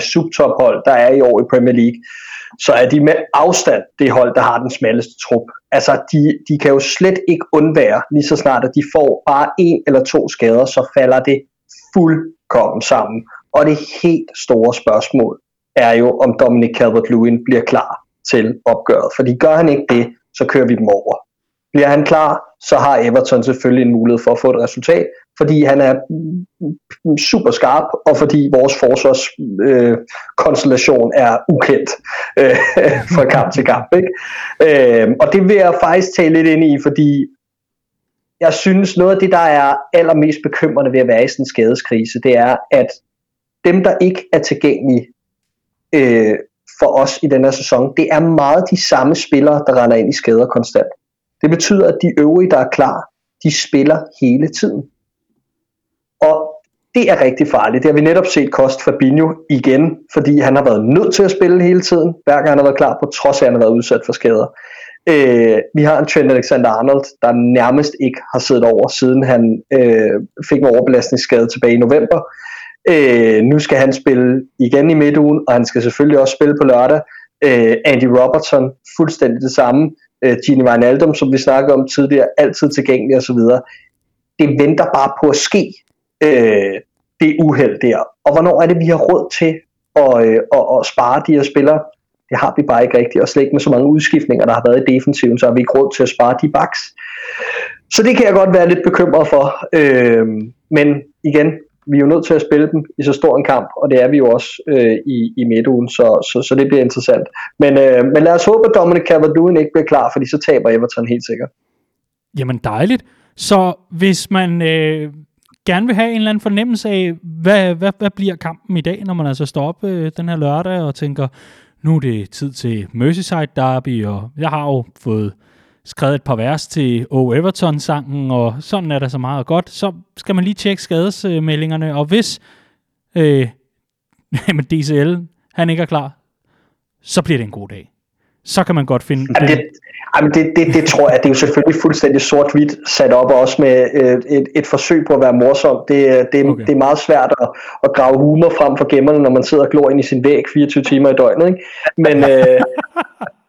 subtop hold, der er i år i Premier League, så er de med afstand det hold, der har den smalleste trup. Altså, de, de kan jo slet ikke undvære, lige så snart at de får bare en eller to skader, så falder det fuldkommen sammen. Og det helt store spørgsmål er jo, om Dominic Calvert-Lewin bliver klar til opgøret. Fordi gør han ikke det, så kører vi dem over. Bliver han klar, så har Everton selvfølgelig en mulighed for at få et resultat, fordi han er super skarp, og fordi vores forsvarskonstellation øh, er ukendt øh, fra kamp til kamp. Ikke? Øh, og det vil jeg faktisk tale lidt ind i, fordi jeg synes noget af det, der er allermest bekymrende ved at være i sådan en skadeskrise, det er, at dem, der ikke er tilgængelige øh, for os i den her sæson, det er meget de samme spillere, der render ind i skader konstant. Det betyder, at de øvrige, der er klar, de spiller hele tiden. Og det er rigtig farligt. Det har vi netop set kost Fabinho igen, fordi han har været nødt til at spille hele tiden, hver gang han har været klar, på trods af, at han har været udsat for skader. Øh, vi har en Trent Alexander-Arnold, der nærmest ikke har siddet over, siden han øh, fik en overbelastningsskade tilbage i november. Øh, nu skal han spille igen i midtugen, og han skal selvfølgelig også spille på lørdag. Øh, Andy Robertson, fuldstændig det samme øh, Gini Wijnaldum, som vi snakkede om tidligere, altid tilgængelig osv. Det venter bare på at ske, øh, det uheld der. Og hvornår er det, vi har råd til at, øh, at, at spare de her spillere? Det har vi bare ikke rigtigt, og slet ikke med så mange udskiftninger, der har været i defensiven, så har vi ikke råd til at spare de backs. Så det kan jeg godt være lidt bekymret for. Øh, men igen, vi er jo nødt til at spille dem i så stor en kamp, og det er vi jo også øh, i, i midtugen, så, så, så det bliver interessant. Men, øh, men lad os håbe, at Dominic Calvert-Lewin ikke bliver klar, fordi så taber Everton helt sikkert. Jamen dejligt. Så hvis man øh, gerne vil have en eller anden fornemmelse af, hvad, hvad, hvad bliver kampen i dag, når man altså står op øh, den her lørdag og tænker, nu er det tid til Merseyside Derby, og jeg har jo fået skrevet et par vers til O. Everton-sangen, og sådan er der så meget godt, så skal man lige tjekke skadesmeldingerne, og hvis øh, men DCL, han ikke er klar, så bliver det en god dag. Så kan man godt finde... Ja, det, jamen det, det, det tror jeg, det er jo selvfølgelig fuldstændig sort-hvidt sat op, også med øh, et, et forsøg på at være morsom. Det, det, okay. det er meget svært at, at grave humor frem for gemmerne, når man sidder og glor ind i sin væg 24 timer i døgnet. Ikke? Men, øh,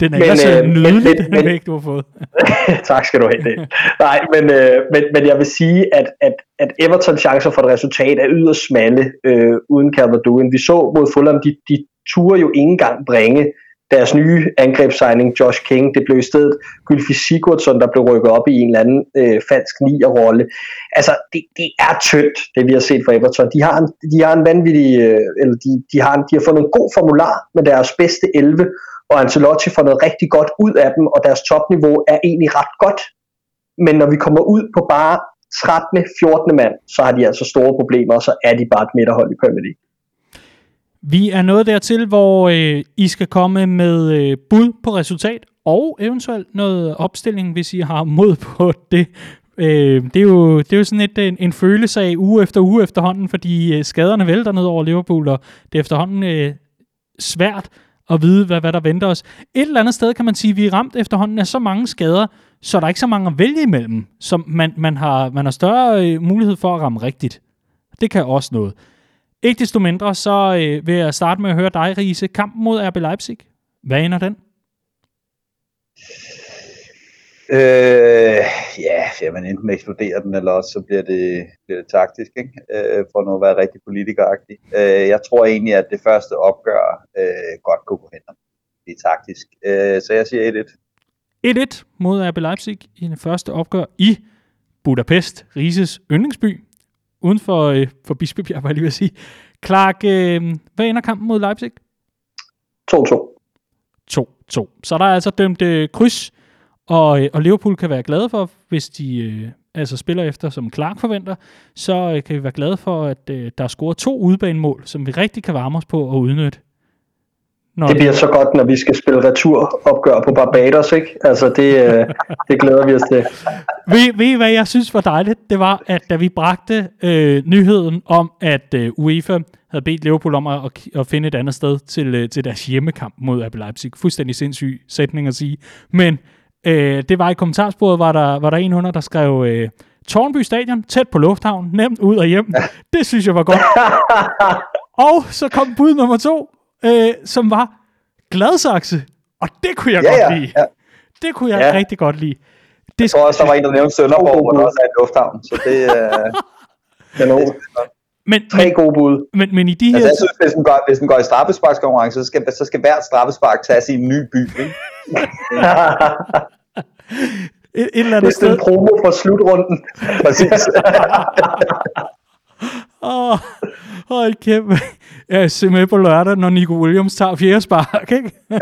Den er men, så øh, nydelig, men, den væg, du har fået. tak skal du have. Det. Nej, men, øh, men, men jeg vil sige, at, at, at Evertons chancer for et resultat er yderst smalle øh, uden Calvert-Lewin. Vi så mod Fulham, de, de turde jo ikke engang bringe deres nye angrebssigning, Josh King, det blev i stedet Gylfi Sigurdsson, der blev rykket op i en eller anden øh, falsk nier-rolle. Altså, det, det er tyndt, det vi har set fra Everton. De har en, de har en vanvittig, øh, eller de, de, har en, de har fundet en god formular med deres bedste 11, og Ancelotti får noget rigtig godt ud af dem, og deres topniveau er egentlig ret godt. Men når vi kommer ud på bare 13. 14. mand, så har de altså store problemer, og så er de bare et midterhold i Premier League. Vi er nået dertil, hvor øh, I skal komme med øh, bud på resultat, og eventuelt noget opstilling, hvis I har mod på det. Øh, det, er jo, det er jo sådan et, en, en følelse af uge efter uge efterhånden, fordi øh, skaderne vælter ned over Liverpool, og det er efterhånden øh, svært at vide, hvad, hvad der venter os. Et eller andet sted kan man sige, at vi er ramt efterhånden af så mange skader, så der er ikke så mange at vælge imellem, så man, man, har, man har større øh, mulighed for at ramme rigtigt. Det kan også noget. Ikke desto mindre, så øh, vil jeg starte med at høre dig, Riese. Kampen mod RB Leipzig. Hvad ender den? Øh, ja, jamen enten eksploderer den, eller også så bliver det, bliver det taktisk, ikke? Øh, for nu at være rigtig politikeragtig. Øh, jeg tror egentlig, at det første opgør øh, godt kunne gå hen det er taktisk. Øh, så jeg siger 1-1. 1-1 mod RB Leipzig i det første opgør i Budapest, Rises yndlingsby, uden for, øh, for Bispebjerg, var jeg lige ved at sige. Clark, øh, hvad ender kampen mod Leipzig? 2-2. 2-2. Så der er altså dømt øh, kryds og, øh, og Liverpool kan være glade for, hvis de øh, altså spiller efter, som Clark forventer, så øh, kan vi være glade for, at øh, der er scoret to udbanemål, som vi rigtig kan varme os på at udnytte. Når det bliver så godt, når vi skal spille returopgør på Barbados, ikke? Altså, det, øh, det glæder vi os til. Ved, ved I, hvad jeg synes var dejligt? Det var, at da vi bragte øh, nyheden om, at øh, UEFA havde bedt Liverpool om at, at finde et andet sted til, øh, til deres hjemmekamp mod RB Leipzig. Fuldstændig sindssyg sætning at sige. Men Øh, det var i kommentarsporet, var der, var der en under, der skrev, øh, Tornby Stadion, tæt på lufthavn, nemt ud og hjem. Det synes jeg var godt. og så kom bud nummer to, øh, som var Gladsaxe. Og det kunne jeg ja, godt ja, lide. Ja. Det kunne jeg ja. rigtig godt lide. Det jeg tror også, der var en, der nævnte Sønderborg, hvor der også er et lufthavn. Så det, øh, det er men, Tre gode bud. Men, men i de altså, her... Altså, jeg synes, hvis den går, hvis den går i straffesparkskonkurrence, så skal, så skal hvert straffespark tages i en ny by. Ikke? et, et eller andet sted. Det er en promo for slutrunden. Præcis. Åh, oh, hold kæft. Jeg er simpelthen på lørdag, når Nico Williams tager fjerde spark, ikke?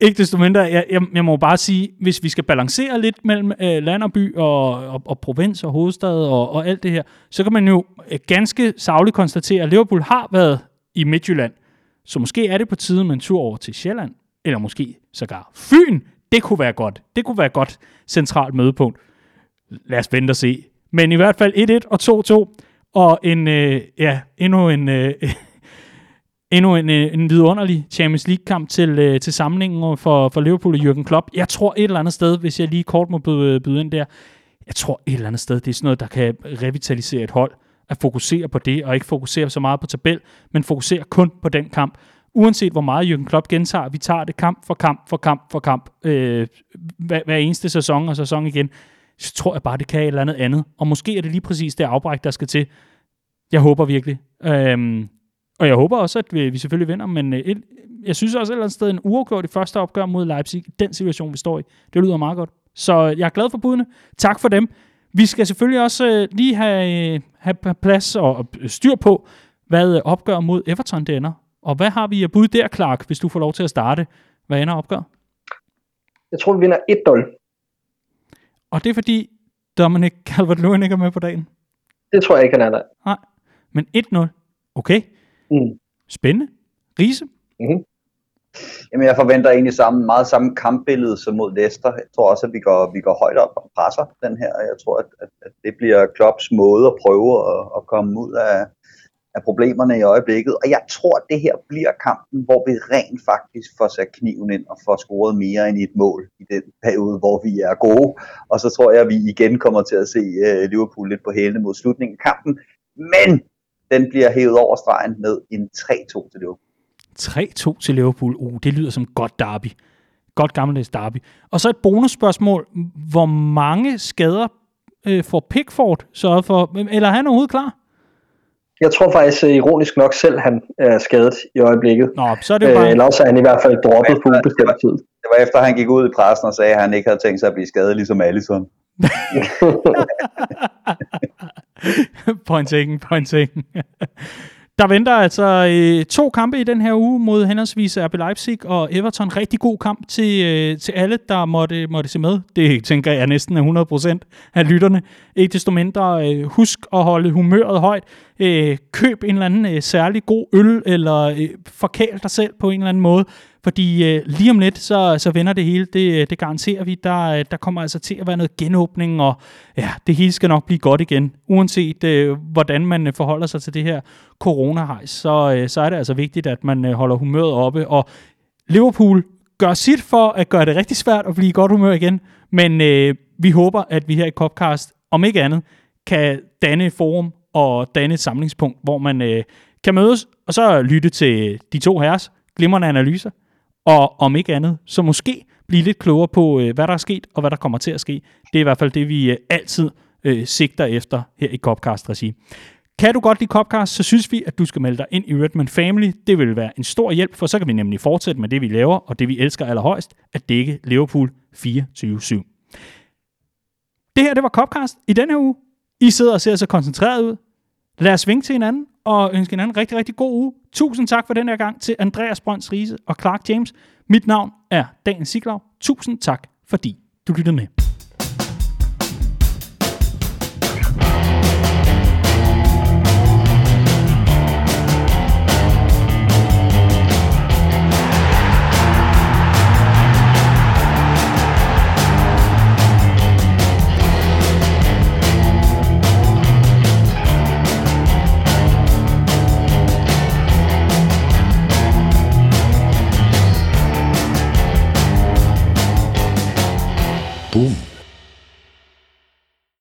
ikke desto mindre, jeg, jeg, jeg må bare sige, hvis vi skal balancere lidt mellem øh, land og by og, og, og provins og hovedstad og, og alt det her, så kan man jo øh, ganske savligt konstatere, at Liverpool har været i Midtjylland. Så måske er det på tide med en tur over til Sjælland, eller måske sågar Fyn. Det kunne være godt. Det kunne være et godt centralt mødepunkt. Lad os vente og se. Men i hvert fald 1-1 og 2-2, og en, øh, ja, endnu en, øh, endnu en, øh, en vidunderlig Champions League-kamp til, øh, til samlingen for, for Liverpool og Jürgen Klopp. Jeg tror et eller andet sted, hvis jeg lige kort må byde, øh, byde ind der, jeg tror et eller andet sted, det er sådan noget, der kan revitalisere et hold, at fokusere på det, og ikke fokusere så meget på tabel, men fokusere kun på den kamp. Uanset hvor meget Jürgen Klopp gentager, vi tager det kamp for kamp for kamp for kamp, øh, hver, hver eneste sæson og sæson igen, så tror jeg bare, det kan et eller andet andet. Og måske er det lige præcis det afbræk, der skal til. Jeg håber virkelig. Øhm, og jeg håber også, at vi, vi selvfølgelig vinder, men øh, et, jeg synes også et eller andet sted, en uafgjort i første opgør mod Leipzig, den situation, vi står i, det lyder meget godt. Så jeg er glad for budene. Tak for dem. Vi skal selvfølgelig også øh, lige have, øh, have plads og, og styr på, hvad øh, opgør mod Everton det ender. Og hvad har vi at bud der, Clark, hvis du får lov til at starte? Hvad ender opgør? Jeg tror, vi vinder 1-0. Og det er fordi Dominic Calvert-Lewin ikke er med på dagen? Det tror jeg ikke, han er. Nej, men 1-0. Okay. Mm. Spændende. Riese? Mm-hmm. Jamen, jeg forventer egentlig samme, meget samme kampbillede som mod Leicester. Jeg tror også, at vi går, vi går højt op og presser den her. Jeg tror, at, at, at det bliver Klopps måde at prøve at, at komme ud af, af problemerne i øjeblikket. Og jeg tror, at det her bliver kampen, hvor vi rent faktisk får sat kniven ind og får scoret mere end et mål i den periode, hvor vi er gode. Og så tror jeg, at vi igen kommer til at se uh, Liverpool lidt på hælene mod slutningen af kampen. Men den bliver hævet over stregen med en 3-2 til Liverpool. 3-2 til Liverpool. Uh, det lyder som godt derby. Godt gammeldags derby. Og så et bonusspørgsmål. Hvor mange skader øh, får Pickford sørget for? Eller er han overhovedet klar? Jeg tror faktisk, øh, ironisk nok selv, han er skadet i øjeblikket. Nå, så er det bare... Øh, eller også er han i hvert fald droppet på ubestemt tid. Det var efter, han gik ud i pressen og sagde, at han ikke havde tænkt sig at blive skadet ligesom Allison. point taken, point taken. Der venter altså øh, to kampe i den her uge mod henholdsvis RB Leipzig og Everton. Rigtig god kamp til, øh, til alle, der måtte, måtte se med. Det tænker jeg næsten er 100% af lytterne. Ikke desto mindre, øh, husk at holde humøret højt. Øh, køb en eller anden øh, særlig god øl, eller øh, forkæl dig selv på en eller anden måde. Fordi øh, lige om lidt, så, så vender det hele. Det, øh, det garanterer vi. Der, øh, der kommer altså til at være noget genåbning, og ja, det hele skal nok blive godt igen. Uanset øh, hvordan man øh, forholder sig til det her coronahejs, så, øh, så er det altså vigtigt, at man øh, holder humøret oppe. Og Liverpool gør sit for at gøre det rigtig svært at blive i godt humør igen. Men øh, vi håber, at vi her i Copcast, om ikke andet, kan danne et forum og danne et samlingspunkt, hvor man øh, kan mødes og så lytte til de to herres glimrende analyser, og om ikke andet, så måske blive lidt klogere på, øh, hvad der er sket, og hvad der kommer til at ske. Det er i hvert fald det, vi øh, altid øh, sigter efter her i Copcast-regi. Kan du godt lide Copcast, så synes vi, at du skal melde dig ind i Redman Family. Det vil være en stor hjælp, for så kan vi nemlig fortsætte med det, vi laver, og det vi elsker allerhøjst, at dække Liverpool 24-7. Det her, det var Copcast i denne uge. I sidder og ser så koncentreret ud. Lad os vinke til hinanden og ønske hinanden rigtig, rigtig god uge. Tusind tak for den her gang til Andreas Brøns Riese og Clark James. Mit navn er Dan Siglaug. Tusind tak, fordi du lyttede med.